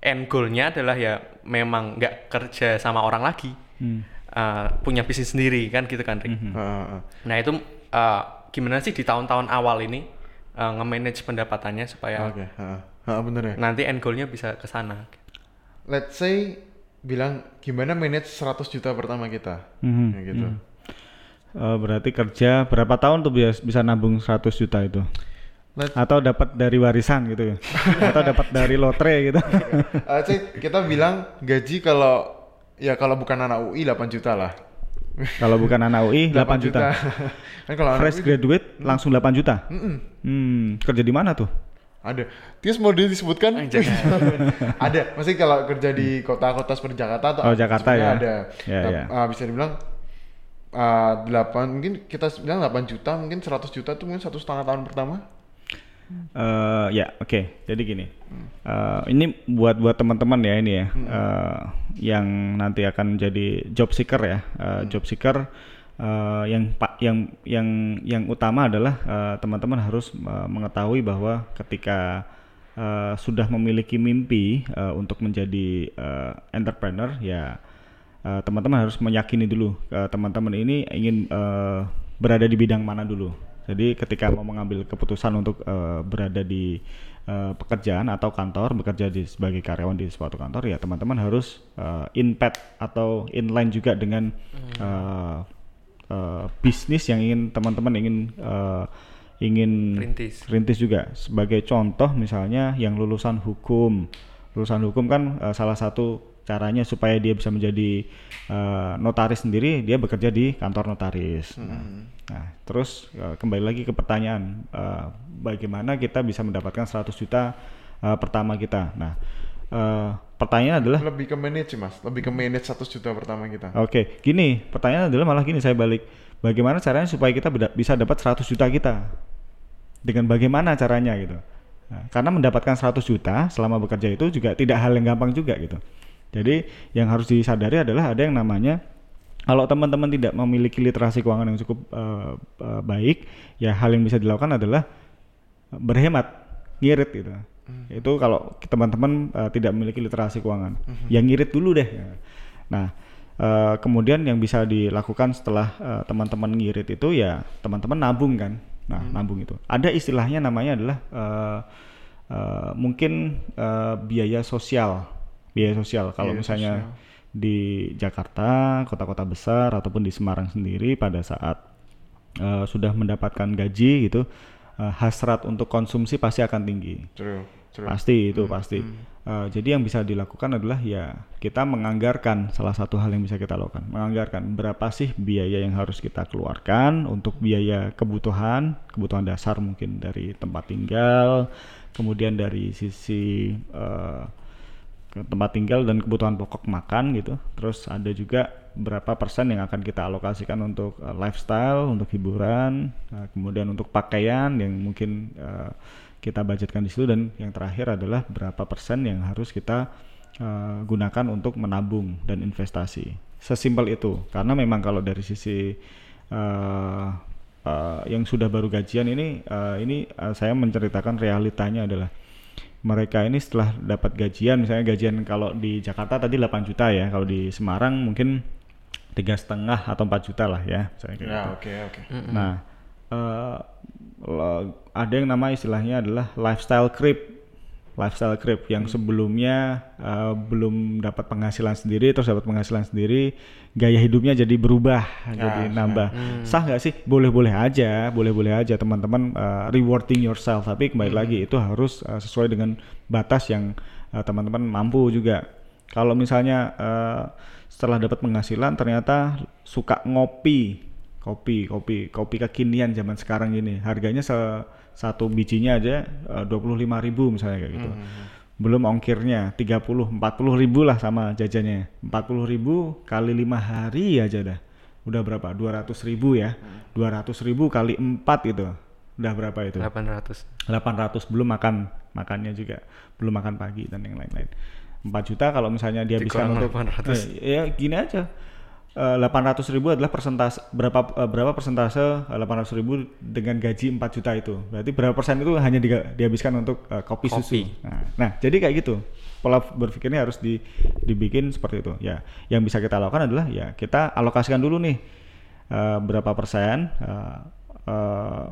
end goal-nya adalah ya memang nggak kerja sama orang lagi. Hmm. Eh, punya bisnis sendiri kan gitu kan, Rick. Ah, ah. Nah itu uh, gimana sih di tahun-tahun awal ini uh, nge-manage pendapatannya supaya Oke, heeh. Heeh, bener ya. nanti end goal-nya bisa ke sana. Let's say bilang gimana manage 100 juta pertama kita. Mhm, Ya gitu. Eh, berarti kerja berapa tahun tuh bisa, bisa nabung 100 juta itu? Let- Atau dapat dari warisan gitu ya? Atau dapat dari lotre gitu? Eh, say, kita bilang gaji kalau ya kalau bukan anak UI 8 juta lah. Kalau bukan anak UI 8, juta. kan kalau anak Fresh UI graduate langsung 8 juta. Mm-mm. Hmm, kerja di mana tuh? ada. Tius mau disebutkan? Anjay. ada. Masih kalau kerja di kota-kota seperti Jakarta atau Oh, Jakarta ya. Ada. Ya, ya. ah, bisa dibilang ah, 8 mungkin kita bilang 8 juta, mungkin 100 juta itu mungkin satu setengah tahun pertama. Eh ya, oke. Jadi gini, Eh, ini buat buat teman-teman ya ini ya, eh, yang nanti akan jadi job seeker ya, Eh, job seeker eh, yang pak yang yang yang utama adalah eh, teman-teman harus eh, mengetahui bahwa ketika eh, sudah memiliki mimpi eh, untuk menjadi eh, entrepreneur ya eh, teman-teman harus meyakini dulu teman-teman ini ingin eh, berada di bidang mana dulu. Jadi ketika mau mengambil keputusan untuk eh, berada di eh, pekerjaan atau kantor, bekerja di sebagai karyawan di suatu kantor, ya teman-teman harus eh, in pet atau inline juga dengan eh, eh, bisnis yang ingin teman-teman ingin eh, ingin Rintis. rintis juga. Sebagai contoh misalnya yang lulusan hukum, lulusan hukum kan eh, salah satu caranya supaya dia bisa menjadi eh, notaris sendiri, dia bekerja di kantor notaris. Nah, nah, terus eh, kembali lagi ke pertanyaan, eh, bagaimana kita bisa mendapatkan 100 juta eh, pertama kita? Nah, eh, pertanyaan adalah Lebih ke manage sih, Mas. Lebih ke manage 100 juta pertama kita. Oke, gini, pertanyaan adalah malah gini saya balik. Bagaimana caranya supaya kita bisa dapat 100 juta kita? Dengan bagaimana caranya gitu. Nah, karena mendapatkan 100 juta selama bekerja itu juga tidak hal yang gampang juga gitu. Jadi yang harus disadari adalah ada yang namanya kalau teman-teman tidak memiliki literasi keuangan yang cukup eh, eh, baik, ya hal yang bisa dilakukan adalah berhemat, ngirit gitu. Itu kalau teman-teman eh, tidak memiliki literasi keuangan, ya ngirit dulu deh. Nah, eh, kemudian yang bisa dilakukan setelah eh, teman-teman ngirit itu ya teman-teman nabung kan. Nah, nabung itu. Ada istilahnya namanya adalah eh, eh, mungkin eh, biaya sosial. Biaya sosial kalau Biaya misalnya sosial. di Jakarta, kota-kota besar ataupun di Semarang sendiri pada saat eh, sudah mendapatkan gaji gitu, eh, hasrat untuk konsumsi pasti akan tinggi. True, true. Pasti itu pasti. Eh, jadi yang bisa dilakukan adalah ya kita menganggarkan salah satu hal yang bisa kita lakukan, menganggarkan berapa sih biaya yang harus kita keluarkan untuk biaya kebutuhan, kebutuhan dasar mungkin dari tempat tinggal, kemudian dari sisi ke tempat tinggal dan kebutuhan pokok makan gitu. Terus ada juga berapa persen yang akan kita alokasikan untuk eh, lifestyle, untuk hiburan, eh, kemudian untuk pakaian yang mungkin eh, kita budgetkan di situ dan yang terakhir adalah berapa persen yang harus kita eh, gunakan untuk menabung dan investasi. Sesimpel itu. Karena memang kalau dari sisi eh, eh, yang sudah baru gajian ini eh, ini eh, saya menceritakan realitanya adalah mereka ini setelah dapat gajian misalnya gajian kalau di Jakarta tadi 8 juta ya kalau di Semarang mungkin tiga setengah atau 4 juta lah ya misalnya kayak Ya, gitu. oke, oke. Nah, lo- ada yang nama istilahnya adalah lifestyle creep. Lifestyle creep yang sebelumnya eh, belum dapat penghasilan sendiri terus dapat penghasilan sendiri, gaya hidupnya jadi berubah, jadi nambah. Sah nggak sih? Boleh-boleh aja, boleh-boleh aja teman-teman eh, rewarding yourself, tapi kembali lagi itu harus eh, sesuai dengan batas yang eh, teman-teman mampu juga. Kalau misalnya eh, setelah dapat penghasilan ternyata suka ngopi, kopi, kopi, kopi kekinian zaman sekarang ini, harganya se satu bijinya aja dua puluh lima ribu misalnya kayak gitu. Belum ongkirnya 30, 40 ribu lah sama jajannya. 40 ribu kali lima hari aja dah. Udah berapa? 200 ribu ya. 200 ribu kali 4 itu. Udah berapa itu? 800. 800 belum makan makannya juga belum makan pagi dan yang lain-lain 4 juta kalau misalnya dia bisa untuk 800. Eh, ya gini aja Eh, 800 ribu adalah persentase berapa eh, berapa persentase eh, 800 ribu dengan gaji 4 juta itu. Berarti berapa persen itu hanya diga- dihabiskan untuk eh, kopi, Kopi. susu nah, nah jadi kayak gitu. Pola berpikirnya harus di, dibikin seperti itu. Ya yang bisa kita lakukan adalah ya kita alokasikan dulu nih eh, berapa persen eh, eh,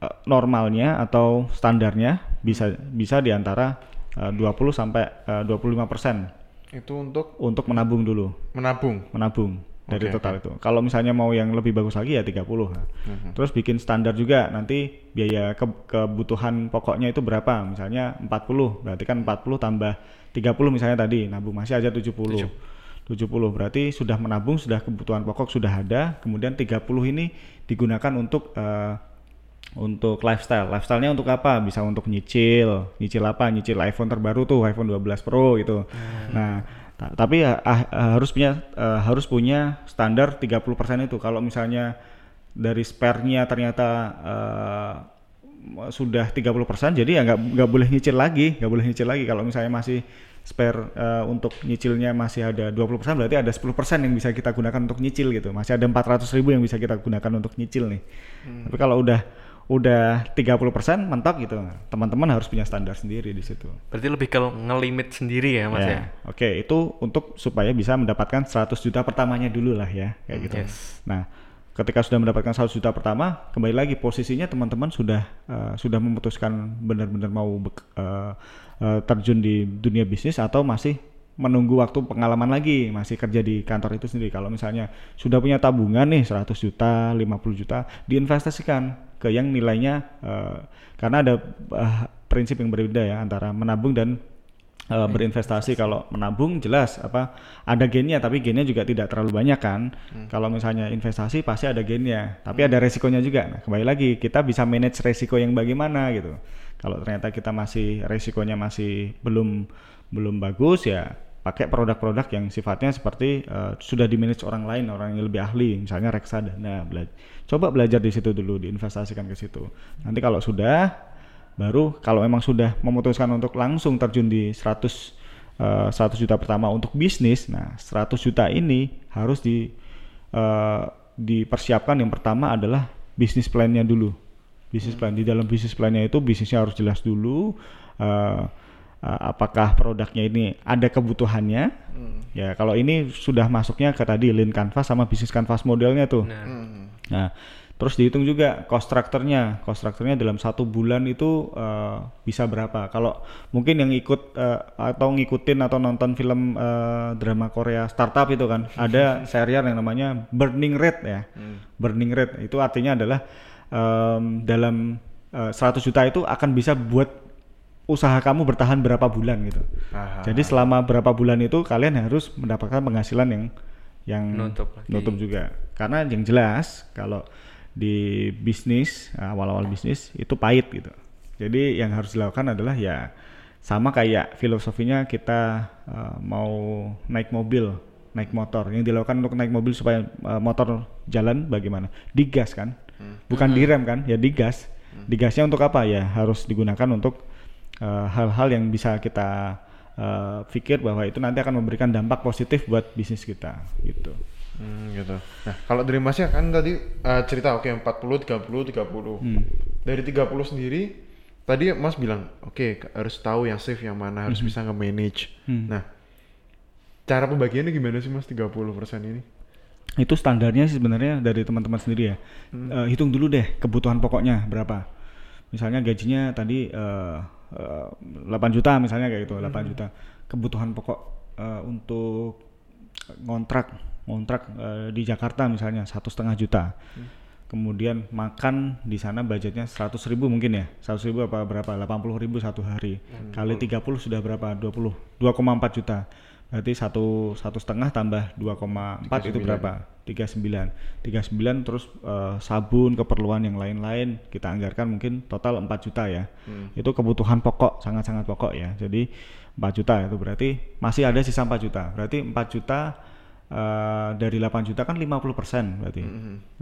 eh, normalnya atau standarnya bisa bisa di antara eh, 20 sampai eh, 25 persen Itu untuk untuk menabung dulu, menabung. menabung dari Oke, total itu. Kalau misalnya mau yang lebih bagus lagi ya 30. Nah, Mhm. Terus bikin standar juga nanti biaya ke- kebutuhan pokoknya itu berapa? Misalnya 40, berarti kan 40 tambah 30 misalnya tadi, nabung masih aja 70. 70 berarti sudah menabung, sudah kebutuhan pokok sudah ada, kemudian 30 ini digunakan untuk eh, untuk lifestyle. Lifestyle-nya untuk apa? Bisa untuk nyicil. Nyicil apa? Nyicil iPhone terbaru tuh, iPhone 12 Pro gitu. Nah, ta- tapi ah, ah, harus punya eh, harus punya standar 30% itu. Kalau misalnya dari spare-nya ternyata eh, sudah 30% jadi ya nggak nggak boleh nyicil lagi, nggak boleh nyicil lagi. Kalau misalnya masih spare eh, untuk nyicilnya masih ada 20% berarti ada 10% yang bisa kita gunakan untuk nyicil gitu. Masih ada 400 ribu yang bisa kita gunakan untuk nyicil nih. Tapi kalau udah udah 30% mentok gitu. Teman-teman harus punya standar sendiri di situ. Berarti lebih ke ngelimit sendiri ya mas ya? Ya, Oke, itu untuk supaya bisa mendapatkan 100 juta pertamanya dulu lah ya, kayak gitu. Yes. Nah, ketika sudah mendapatkan 100 juta pertama, kembali lagi posisinya teman-teman sudah eh, sudah memutuskan benar-benar mau eh, eh, terjun di dunia bisnis atau masih menunggu waktu pengalaman lagi, masih kerja di kantor itu sendiri. Kalau misalnya sudah punya tabungan nih 100 juta, 50 juta, diinvestasikan ke yang nilainya eh, karena ada eh, prinsip yang berbeda ya antara menabung dan uh, berinvestasi. Kalau menabung jelas apa ada gainnya tapi gainnya juga tidak terlalu banyak kan. Kalau misalnya investasi pasti ada gainnya tapi ada resikonya juga. Nah kembali lagi kita bisa manage resiko yang bagaimana gitu. Kalau ternyata kita masih resikonya masih belum belum bagus ya pakai produk-produk yang sifatnya seperti uh, sudah di manage orang lain orang yang lebih ahli misalnya reksadana bela- coba belajar di situ dulu diinvestasikan ke situ. Nanti kalau sudah baru kalau memang sudah memutuskan untuk langsung terjun di 100 eh, 100 juta pertama untuk bisnis nah 100 juta ini harus di eh, dipersiapkan. Yang pertama adalah bisnis plan-nya dulu. Bisnis plan di dalam bisnis plan-nya itu bisnisnya harus jelas dulu eh, eh, apakah produknya ini ada kebutuhannya ya kalau ini sudah masuknya ke tadi lean canvas sama bisnis canvas modelnya tuh Nah, Hmm. Nah, terus dihitung juga cost structure-nya. Cost structure-nya dalam satu bulan itu eh, bisa berapa? Kalau mungkin yang ikut eh, atau ngikutin atau nonton film eh, drama Korea startup itu kan, ada serial yang namanya burning rate ya. Burning rate itu artinya adalah em, dalam eh, 100 juta itu akan bisa buat usaha kamu bertahan berapa bulan gitu. Ah. Jadi selama berapa bulan itu kalian harus mendapatkan penghasilan yang yang Nutup lagi. nutup juga. Karena yang jelas kalau di bisnis awal-awal bisnis itu pahit gitu. Jadi yang harus dilakukan adalah ya sama kayak filosofinya kita uh, mau naik mobil, naik motor. Yang dilakukan untuk naik mobil supaya uh, motor jalan bagaimana? Digas kan? Bukan direm kan? Ya digas. Digasnya untuk apa? Ya harus digunakan untuk uh, hal-hal yang bisa kita uh, pikir bahwa itu nanti akan memberikan dampak positif buat bisnis kita gitu. Hmm, gitu. Nah, kalau dari Masnya kan tadi eh, cerita oke 40 30 30. Hmm. Dari 30 sendiri tadi Mas bilang, oke k- harus tahu yang safe yang mana, harus bisa nge-manage. Hmm. Nah, cara pembagiannya gimana sih Mas 30% ini? itu standarnya sih sebenarnya dari teman-teman sendiri ya Eh, hitung dulu deh kebutuhan pokoknya berapa misalnya gajinya tadi eh, eh, 8 juta misalnya kayak gitu 8 juta. Kebutuhan pokok eh, untuk ngontrak ngontrak eh, di Jakarta misalnya satu setengah juta. Kemudian makan di sana budgetnya 100 ribu mungkin ya. 100 ribu apa berapa? 80 ribu satu hari. Kali 30 sudah berapa? 20 2,4 juta berarti satu satu setengah tambah 2,4 itu 39. berapa? 39 39 terus eh, sabun keperluan yang lain-lain kita anggarkan mungkin total 4 juta ya. Itu kebutuhan pokok sangat-sangat pokok ya. Jadi 4 juta itu berarti masih ada sisa 4 juta. Berarti 4 juta eh, dari 8 juta kan 50 persen berarti.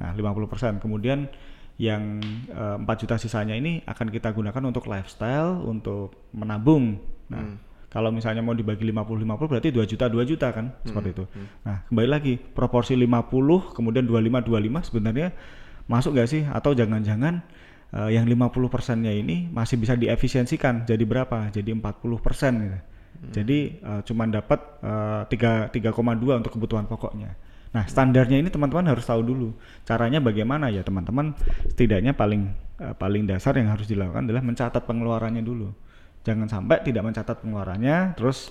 Nah 50 persen. Kemudian yang eh, 4 juta sisanya ini akan kita gunakan untuk lifestyle untuk menabung. Nah kalau misalnya mau dibagi 50-50 berarti 2 juta 2 juta kan seperti itu. Nah, kembali lagi proporsi 50 kemudian 25 25 sebenarnya masuk gak sih atau jangan-jangan eh, yang 50 persennya ini masih bisa diefisiensikan jadi berapa? Jadi 40 persen gitu. Jadi eh, cuman dapat eh, tiga 3,2 untuk kebutuhan pokoknya. Nah, standarnya ini teman-teman harus tahu dulu. Caranya bagaimana ya, teman-teman? Setidaknya paling eh, paling dasar yang harus dilakukan adalah mencatat pengeluarannya dulu. Jangan sampai tidak mencatat pengeluarannya, terus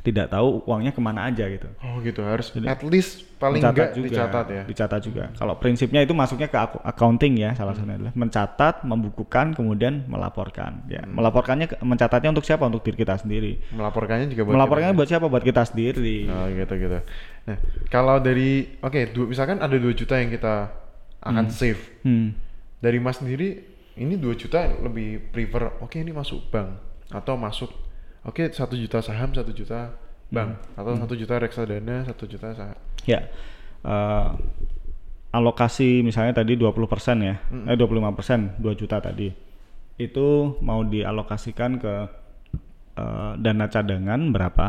tidak tahu uangnya ke mana aja gitu. Oh gitu harus Jadi, at least paling enggak dicatat ya. Dicatat juga. Kalau prinsipnya itu masuknya ke accounting ya, salah Hmm. satunya adalah mencatat, membukukan, kemudian melaporkan. Ya, Hmm. melaporkannya mencatatnya untuk siapa? Untuk diri kita sendiri. Melaporkannya juga buat Melaporkannya kita. buat siapa? Buat kita sendiri. Oh gitu gitu. Nah kalau dari oke dua misalkan ada 2 juta yang kita akan save Hmm. dari mas sendiri ini 2 juta lebih prefer oke ini masuk bank atau masuk oke satu juta saham satu juta bank atau satu juta reksadana satu juta saham Ya. eh, alokasi misalnya tadi 20% ya. Eh 25%, 2 juta tadi. Itu mau dialokasikan ke eh, dana cadangan berapa?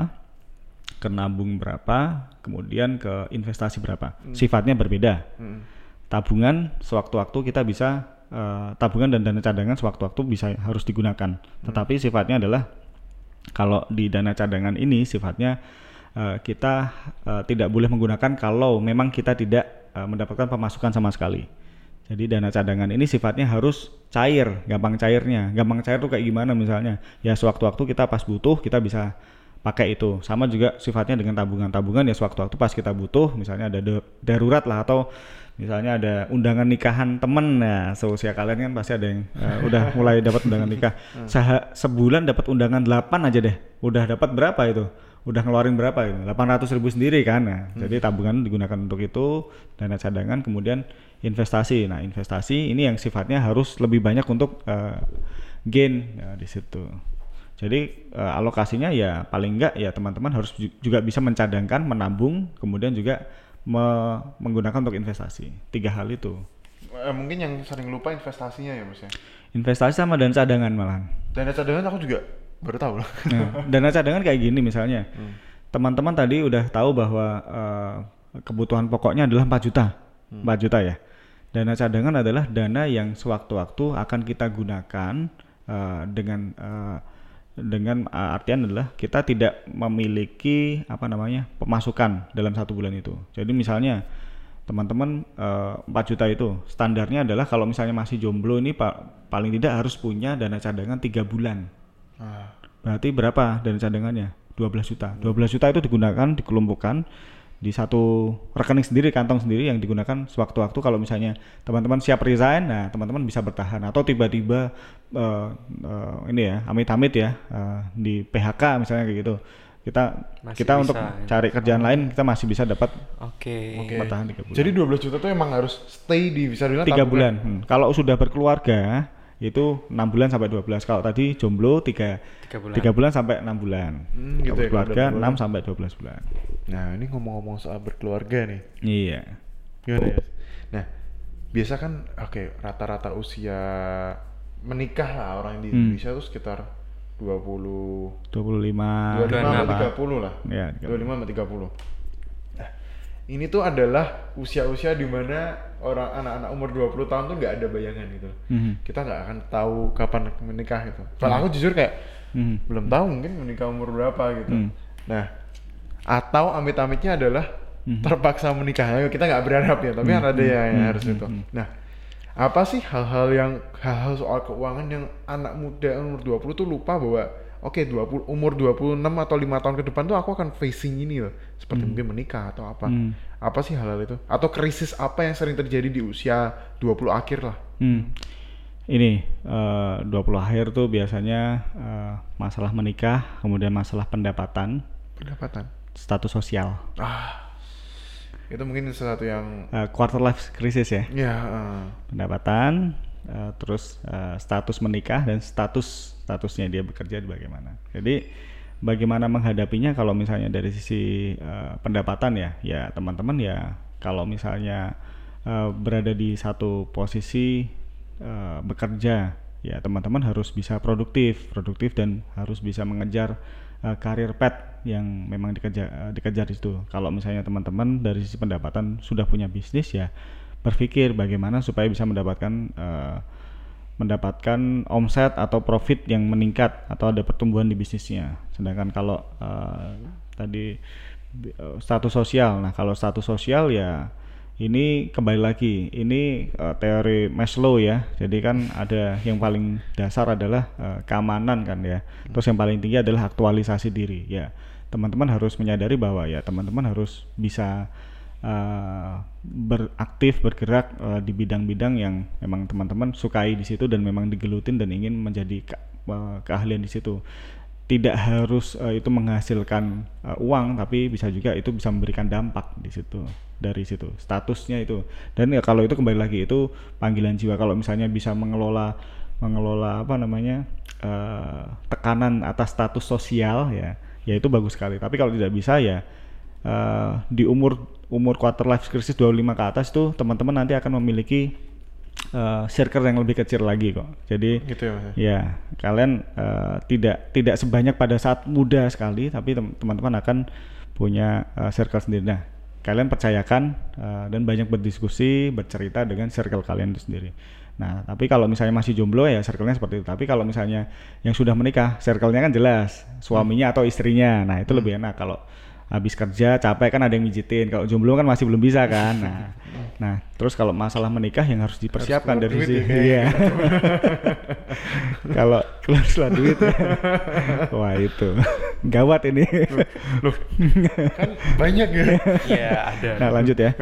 Ke nabung berapa? Kemudian ke investasi berapa? Sifatnya berbeda. Hmm. Tabungan sewaktu-waktu kita bisa eh, tabungan dan dana cadangan sewaktu-waktu bisa harus digunakan. Tetapi sifatnya adalah kalau di dana cadangan ini sifatnya eh, kita eh, tidak boleh menggunakan kalau memang kita tidak eh, mendapatkan pemasukan sama sekali. Jadi dana cadangan ini sifatnya harus cair, gampang cairnya. Gampang cair tuh kayak gimana misalnya? Ya sewaktu-waktu kita pas butuh kita bisa pakai itu. Sama juga sifatnya dengan tabungan-tabungan ya sewaktu-waktu pas kita butuh, misalnya ada da- darurat lah atau misalnya ada undangan nikahan temen ya seusia kalian kan pasti ada yang eh, udah mulai dapat undangan nikah. Seha- sebulan dapat undangan 8 aja deh. Udah dapat berapa itu? Udah ngeluarin berapa itu? 800 ribu sendiri kan. Nah, Jadi tabungan digunakan untuk itu, dana cadangan kemudian investasi. Nah, investasi ini yang sifatnya harus lebih banyak untuk eh, gain ya, di situ. Jadi eh, alokasinya ya paling enggak ya teman-teman harus ju- juga bisa mencadangkan, menabung, kemudian juga me- menggunakan untuk investasi. Tiga hal itu. Eh, mungkin yang sering lupa investasinya ya mas ya Investasi sama dan cadangan malahan. dana cadangan aku juga baru tahu loh Nah, dana cadangan kayak gini misalnya. Teman-teman tadi udah tahu bahwa eh, kebutuhan pokoknya adalah 4 juta. 4 juta ya. Dana cadangan adalah dana yang sewaktu-waktu akan kita gunakan eh, dengan eh, dengan eh, artian adalah kita tidak memiliki apa namanya pemasukan dalam satu bulan itu. Jadi misalnya teman-teman eh, 4 juta itu standarnya adalah kalau misalnya masih jomblo ini pa- paling tidak harus punya dana cadangan tiga bulan. Ah, Berarti berapa dana cadangannya? 12 juta. 12 juta itu digunakan, dikelompokkan di satu rekening sendiri, kantong sendiri yang digunakan sewaktu-waktu kalau misalnya teman-teman siap resign, nah teman-teman bisa bertahan atau tiba-tiba eh, eh, ini ya, amit-amit ya eh, di PHK misalnya kayak gitu. Kita Masih kita bisa, untuk ya. cari kerjaan lain kita masih bisa dapat Oke. oke bertahan tiga bulan. jadi 12 juta tuh emang harus stay di bisa dibilang tiga tabungan. bulan. Hmm. Kalau sudah berkeluarga itu enam bulan sampai 12 Kalau tadi jomblo tiga Tiga bulan. tiga bulan sampai enam bulan. Hmm, gitu Kalau ya, keluarga berkeluarga. 6 sampai 12 bulan. nah ini ngomong-ngomong soal berkeluarga nih Iya. Gimana ya? Nah, biasa kan oke rata-rata usia menikah lah orang di Hmm. Indonesia tuh sekitar 20 25 25 26. sampai 30 lah. Ya, 25 sampai 30. Ini tuh adalah usia-usia di mana orang anak-anak umur 20 tahun tuh nggak ada bayangan gitu. Mhm. Kita nggak akan tahu kapan menikah gitu. Kalau aku jujur kayak Mhm. belum tahu mungkin menikah umur berapa gitu. Hmm. Nah, atau amit-amitnya adalah Hmm. terpaksa menikah. Kita nggak berharap ya, tapi kan ada ya yang harus itu. Nah, apa sih hal-hal yang hal-hal soal keuangan yang anak muda umur 20 tuh lupa bahwa oke 20 umur 26 atau lima tahun ke depan tuh aku akan facing ini loh. Seperti mungkin menikah atau apa. Hmm. Apa sih hal-hal itu? Atau krisis apa yang sering terjadi di usia 20 akhir lah? Hmm. Ini eh, 20 akhir tuh biasanya eh, masalah menikah, kemudian masalah pendapatan, Pendapatan. status sosial, Ah. Itu mungkin sesuatu yang Eh, quarter life crisis ya. ya eh, pendapatan, eh, terus eh, status menikah dan status statusnya dia bekerja bagaimana. Jadi bagaimana menghadapinya kalau misalnya dari sisi eh, pendapatan ya, ya teman-teman ya kalau misalnya eh, berada di satu posisi eh, bekerja, ya teman-teman harus bisa produktif, produktif dan harus bisa mengejar karir pet yang memang dikejar eh, dikejar di situ. Kalau misalnya teman-teman dari sisi pendapatan sudah punya bisnis ya berpikir bagaimana supaya bisa mendapatkan eh, mendapatkan omset atau profit yang meningkat atau ada pertumbuhan di bisnisnya. Sedangkan kalau eh, tadi eh, status sosial. Nah, kalau status sosial ya ini kembali lagi ini eh, teori Maslow ya. Jadi kan ada yang paling dasar adalah eh, keamanan kan ya. Terus yang paling tinggi adalah aktualisasi diri ya. Teman-teman harus menyadari bahwa ya teman-teman harus bisa eh, beraktif bergerak eh, di bidang-bidang yang memang teman-teman sukai di situ dan memang digelutin dan ingin menjadi ke- eh, keahlian di situ. Tidak harus eh, itu menghasilkan eh, uang tapi bisa juga itu bisa memberikan dampak di situ dari situ statusnya itu. Dan ya kalau itu kembali lagi itu panggilan jiwa. Kalau misalnya bisa mengelola mengelola apa namanya eh, tekanan atas status sosial ya ya itu bagus sekali. Tapi kalau tidak bisa ya eh, di umur umur quarter life crisis 25 ke atas tuh teman-teman nanti akan memiliki eh, circle yang lebih kecil lagi kok jadi Gitu ya Mas. ya? Ya, kalian eh, tidak tidak sebanyak pada saat muda sekali, tapi tem- teman-teman akan punya eh, circle sendiri. Nah, kalian percayakan eh, dan banyak berdiskusi, bercerita dengan circle kalian itu sendiri. Nah, tapi kalau misalnya masih jomblo ya circle-nya seperti itu. Tapi kalau misalnya yang sudah menikah, circle-nya kan jelas, suaminya atau istrinya. Nah, itu lebih enak kalau habis kerja capek kan ada yang mijitin. Kalau jomblo kan masih belum bisa kan. Nah, nah terus kalau masalah menikah yang harus dipersiapkan keluar dari sisi ya, iya. kalau keluar setelah duit ya. wah itu gawat ini Loh, kan banyak ya. Iya, ada. nah lanjut ya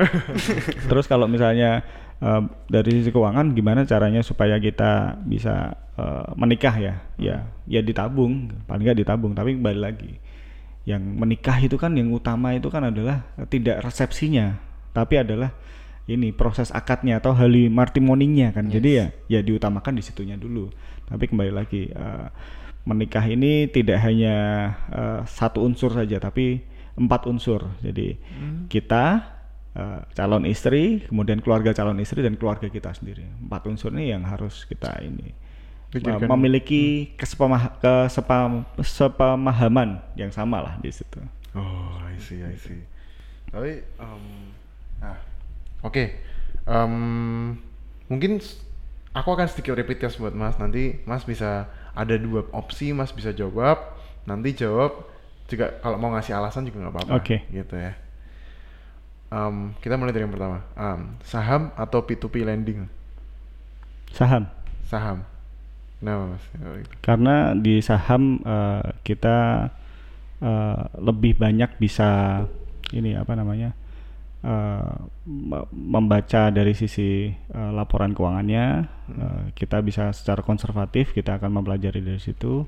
terus kalau misalnya eh, dari sisi keuangan gimana caranya supaya kita bisa eh, menikah ya ya ya ditabung paling nggak ditabung tapi kembali lagi yang menikah itu kan yang utama itu kan adalah tidak resepsinya tapi adalah ini proses akadnya atau hali martimoninya kan jadi ya ya diutamakan di situnya dulu. Tapi kembali lagi eh, menikah ini tidak hanya eh, satu unsur saja tapi empat unsur. Jadi kita eh, calon istri kemudian keluarga calon istri dan keluarga kita sendiri. Empat unsur ini yang harus kita ini Pikirkan. memiliki kesepamah, kesepam, sepemahaman yang sama lah di situ Oh, I see, I see. Tapi, em, ah, oke. Em, mungkin s- aku akan sedikit repeat test buat Mas. Nanti Mas bisa ada dua opsi, Mas bisa jawab. Nanti jawab juga kalau mau ngasih alasan juga nggak apa-apa. Oke. Gitu ya. Em, kita mulai dari yang pertama. Em, saham atau P2P lending? saham Saham. Kenapa Mas? Oh, itu. karena di saham eh, kita eh, lebih banyak bisa ini apa namanya me- membaca dari sisi eh, laporan keuangannya eh, kita bisa secara konservatif kita akan mempelajari dari situ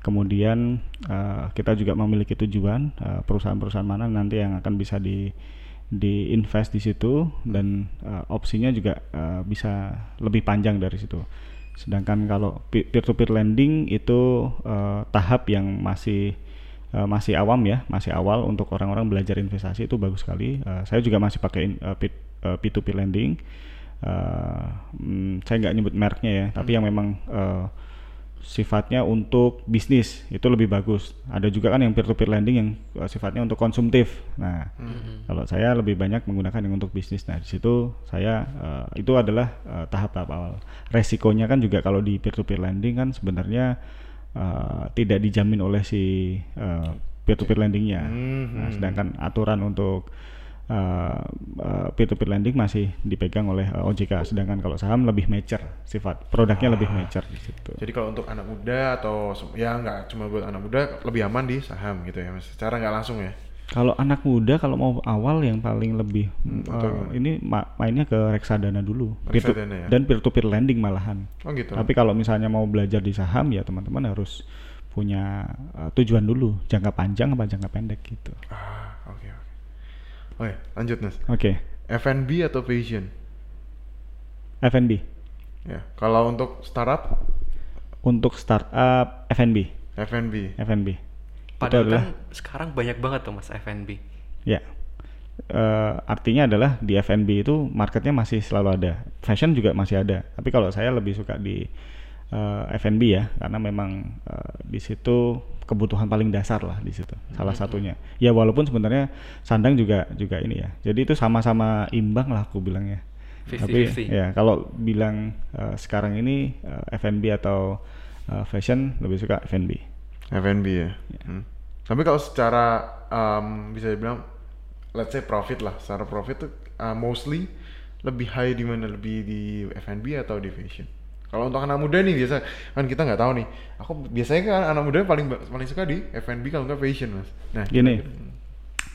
kemudian eh, kita juga memiliki tujuan perusahaan-perusahaan mana nanti yang akan bisa di di invest di situ dan eh, opsinya juga eh, bisa lebih panjang dari situ. Sedangkan kalau peer to peer lending itu eh, tahap yang masih eh, masih awam ya, masih awal untuk orang-orang belajar investasi itu bagus sekali. Eh, saya juga masih pakai in- P- eh, P2P lending. Eh, mm, saya nggak nyebut mereknya ya, tapi yang memang eh, sifatnya untuk bisnis itu lebih bagus. Ada juga kan yang peer to peer lending yang uh, sifatnya untuk konsumtif. Nah, kalau saya lebih banyak menggunakan yang untuk bisnis. Nah, di situ saya uh, itu adalah uh, tahap-tahap awal. Resikonya kan juga kalau di peer to peer lending kan sebenarnya uh, tidak dijamin oleh si peer to peer lendingnya. Nah, sedangkan aturan untuk peer to peer lending masih dipegang oleh uh, OJK. Sedangkan kalau saham lebih mature sifat produknya lebih mature di situ. Jadi kalau untuk anak muda atau ya nggak cuma buat anak muda lebih aman di saham gitu ya Mas. Secara nggak langsung ya. Kalau anak muda kalau mau awal yang paling lebih Hmm, eh, gimana? ini ma- mainnya ke reksadana dulu Peer Reksadana ya? dan peer to peer lending malahan. Oh gitu. Tapi kalau misalnya mau belajar di saham ya teman-teman harus punya eh, tujuan dulu jangka panjang apa jangka pendek gitu. Ah. Oke, lanjut Mas. Oke, F&B atau Vision? F&B Ya, kalau untuk startup untuk startup F&B, F&B. F&B Padahal adalah- kan sekarang banyak banget tuh mas F&B. ya Eh, artinya adalah di F&B itu marketnya masih selalu ada, fashion juga masih ada. Tapi kalau saya lebih suka di eh, F&B ya, karena memang eh, di situ kebutuhan paling dasar lah di situ, salah satunya. Ya walaupun sebenarnya sandang juga juga ini ya. Jadi itu sama-sama imbang lah aku bilangnya. Tapi 50-50. ya kalau bilang eh, sekarang ini eh, F&B atau eh, fashion lebih suka F&B. F&B ya. Iya. Hmm. Tapi kalau secara um, bisa dibilang let's say profit lah, secara profit tuh uh, mostly lebih high di mana lebih di F&B atau di fashion. Kalau untuk anak muda nih biasa kan kita nggak tahu nih. Aku biasanya kan anak muda paling paling suka di F&B kalau nggak fashion mas. Nah Gini,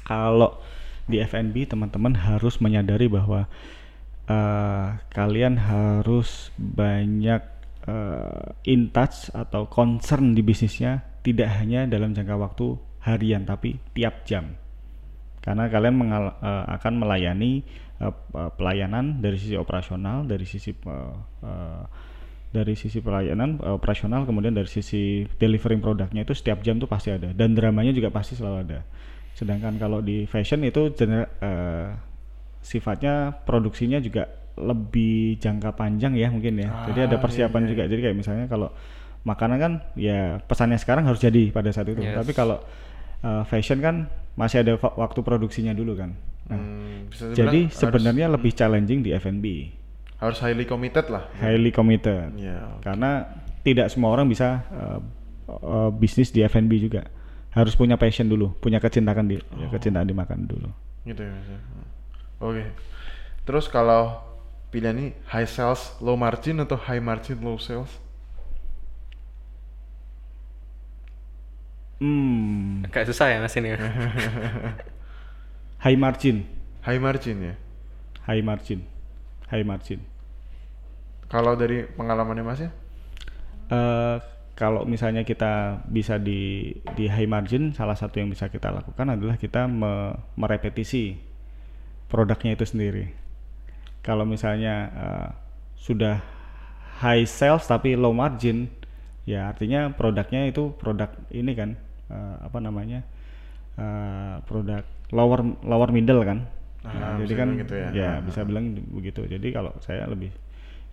kalau di F&B teman-teman harus menyadari bahwa eh, kalian harus banyak eh, in touch atau concern di bisnisnya tidak hanya dalam jangka waktu harian tapi tiap jam karena kalian mengal- eh, akan melayani p- pelayanan dari sisi operasional dari sisi eh, eh, dari sisi pelayanan eh, operasional kemudian dari sisi delivering produknya itu setiap jam tuh pasti ada. Dan dramanya juga pasti selalu ada. Sedangkan kalau di fashion itu gener- eh, sifatnya produksinya juga lebih jangka panjang ya mungkin ya. Jadi ada Ah, iya, persiapan iya, juga. jadi kayak misalnya kalau makanan kan ya pesannya sekarang harus jadi pada saat itu. Yes. tapi kalau uh, fashion kan masih ada waktu produksinya dulu kan. Nah, Hmm, jadi harus- sebenarnya lebih challenging di F&B harus highly committed lah. highly committed Ya, oke. karena tidak semua orang bisa uh, uh, bisnis di F&B juga harus punya passion dulu punya kecintaan di ya, Oh. kecintaan di makan dulu gitu ya Mas ya. Oke. Terus kalau pilihan ini high sales low margin atau high margin low sales? hmm Agak susah ya mas ini. high margin High margin ya. high margin high margin Kalau dari pengalamannya Mas ya? Eh, kalau misalnya kita bisa di di high margin, salah satu yang bisa kita lakukan adalah kita me- merepetisi produknya itu sendiri. Kalau misalnya eh, sudah high sales tapi low margin, ya artinya produknya itu produk ini kan eh, apa namanya eh, produk lower lower middle kan. Ah, Nah, bisa jadi kan gitu ya. ya Ah, bisa bilang begitu. Jadi kalau saya lebih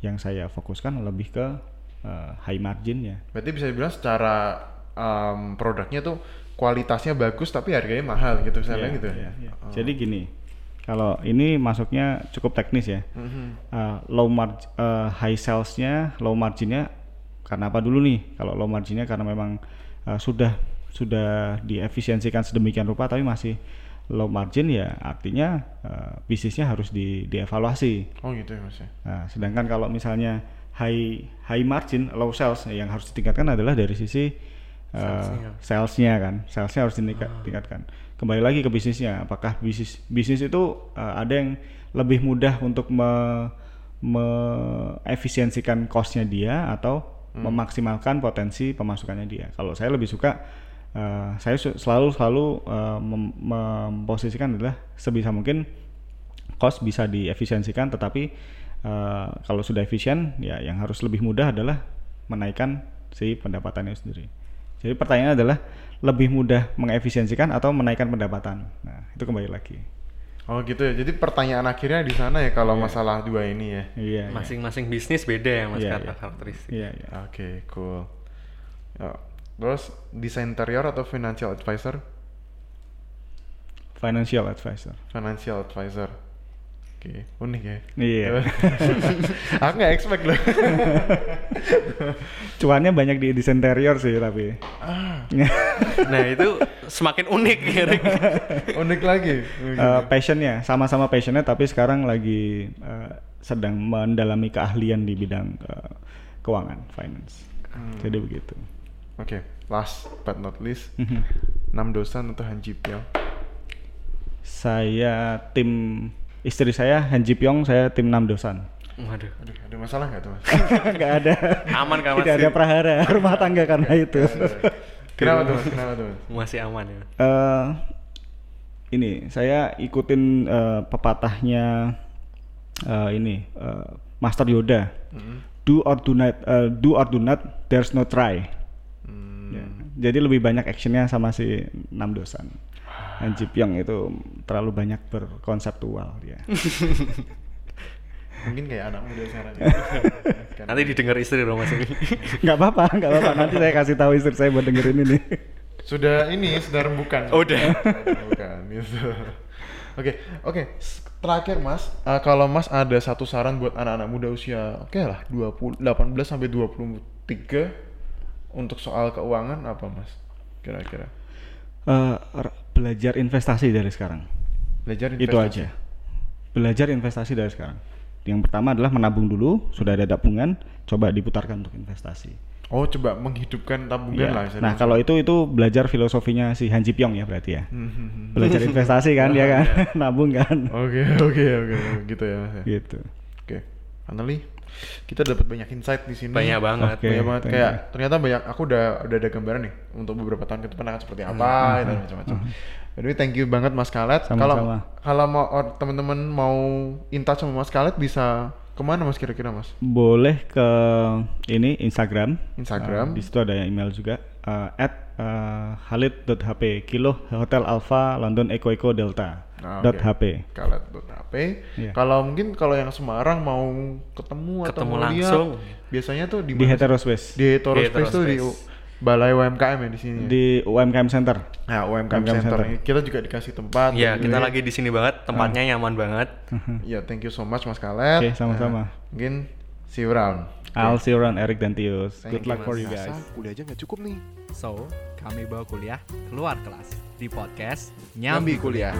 yang saya fokuskan lebih ke eh, high margin ya. Berarti bisa dibilang secara um, produknya tuh kualitasnya bagus tapi harganya mahal gitu misalnya Iya, gitu ya. iya, iya. Oh. Jadi gini, kalau ini masuknya cukup teknis ya. Mhm. Uh, low margin, high salesnya, low marginnya karena apa dulu nih? Kalau low marginnya karena memang uh, sudah sudah diefisiensikan sedemikian rupa tapi masih low margin ya artinya uh, bisnisnya harus di dievaluasi. Oh gitu ya Mas ya. Nah, sedangkan kalau misalnya high high margin, low sales yang harus ditingkatkan adalah dari sisi uh, Salesnya. salesnya kan, salesnya harus ditingkatkan. Kembali lagi ke bisnisnya, apakah bisnis bisnis itu uh, ada yang lebih mudah untuk me, efisiensikan costnya dia atau memaksimalkan potensi pemasukannya dia. Kalau saya lebih suka uh, saya selalu selalu uh, mem- memposisikan adalah sebisa mungkin cost bisa diefisiensikan tetapi eh, kalau sudah efisien ya yang harus lebih mudah adalah menaikkan si pendapatannya sendiri. Jadi pertanyaannya adalah lebih mudah mengefisiensikan atau menaikkan pendapatan. Nah, itu kembali lagi. Oh gitu ya. Jadi pertanyaan akhirnya di sana ya kalau masalah dua ini ya. Iya. iya. Masing-masing bisnis beda ya mas Iya, kata iya. karakteristik. Iya, iya. Oke, cool. Ya, Terus desain interior atau financial advisor? Financial advisor. Financial advisor. Oke, unik ya. Iya. Aku nggak expect loh. Cuannya banyak di desain interior sih tapi. Nah itu semakin unik ya. Rick. unik lagi. Eh, passionnya sama-sama passionnya tapi sekarang lagi eh, sedang mendalami keahlian di bidang eh, keuangan finance. Jadi begitu. Oke, last but not least, Mhm. Nam Dosan atau Han Ji Pyong? Saya tim istri saya Han Ji Pyong, saya tim Nam Dosan. Waduh. Aduh, ada masalah nggak tuh mas? Nggak ada. Aman kan, Mas? Tidak ada prahara rumah tangga karena itu. Kenapa tuh mas? Kenapa tuh mas? Masih aman ya. Eh, ini saya ikutin eh, pepatahnya eh, ini eh, Master Yoda. Do or do not, eh, do or do not, there's no try. Jadi lebih banyak actionnya sama si Nam Dosan. Han Ji Pyong itu terlalu banyak berkonseptual dia. Mungkin kayak anak muda sekarang. Nanti didengar istri dong mas ini. nggak apa-apa, nggak apa-apa. Nanti saya kasih tahu istri saya buat dengerin ini. Sudah ini sudah rembukan. Oh, udah. rembukan gitu. Oke, oke. Terakhir Mas, eh, kalau Mas ada satu saran buat anak-anak muda usia oke lah 20 18 sampai 23 untuk soal keuangan apa Mas? Kira-kira. Eh, r- belajar investasi dari sekarang. Belajar Itu investasi. aja. Belajar investasi dari sekarang. Yang pertama adalah menabung dulu, sudah ada tabungan, coba diputarkan untuk investasi. Oh, coba menghidupkan tabungan Iya. lah. Nah, kalau itu itu belajar filosofinya si Han Ji Pyong ya berarti ya. Hmm, hmm, hmm. Belajar investasi kan ya kan, nabung kan. Oke, oke, oke, gitu ya ya. Gitu. Oke, Anali, kita dapat banyak insight di sini. Banyak banget. Oke. Banyak banget thank kayak you. ternyata banyak aku udah udah ada gambaran nih untuk beberapa tahun ke depan akan seperti apa gitu macam-macam. Jadi thank you banget Mas Kalet. Kalau kalau mau teman-teman mau in touch sama Mas Kalet bisa ke mana Mas kira-kira Mas? Boleh ke ini Instagram. Instagram. Uh, di situ ada email juga. Uh, at uh, halid.hp kilo hotel alpha london eco eco delta dot oke. hp Kalet.hp. Iya. Kalau mungkin kalau yang Semarang mau ketemu, atau Ketemu mau langsung. lihat, biasanya tuh di di heterospace Di Heterospace tuh di Balai UMKM ya di sini. ya? di UMKM Center Nah, UMKM, UMKM Center. Center. Kita juga dikasih tempat. Ya, the kita way. lagi di sini banget, tempatnya nyaman banget. Ya, thank you so much Mas Kalet. Oke, sama-sama. Nah, mungkin see you around. I'll see you around Eric dan Tius. Thank good you, luck for you guys. Rasa kuliah aja nggak cukup nih. So, kami bawa kuliah keluar kelas di podcast Nyambi Nyambi kuliah.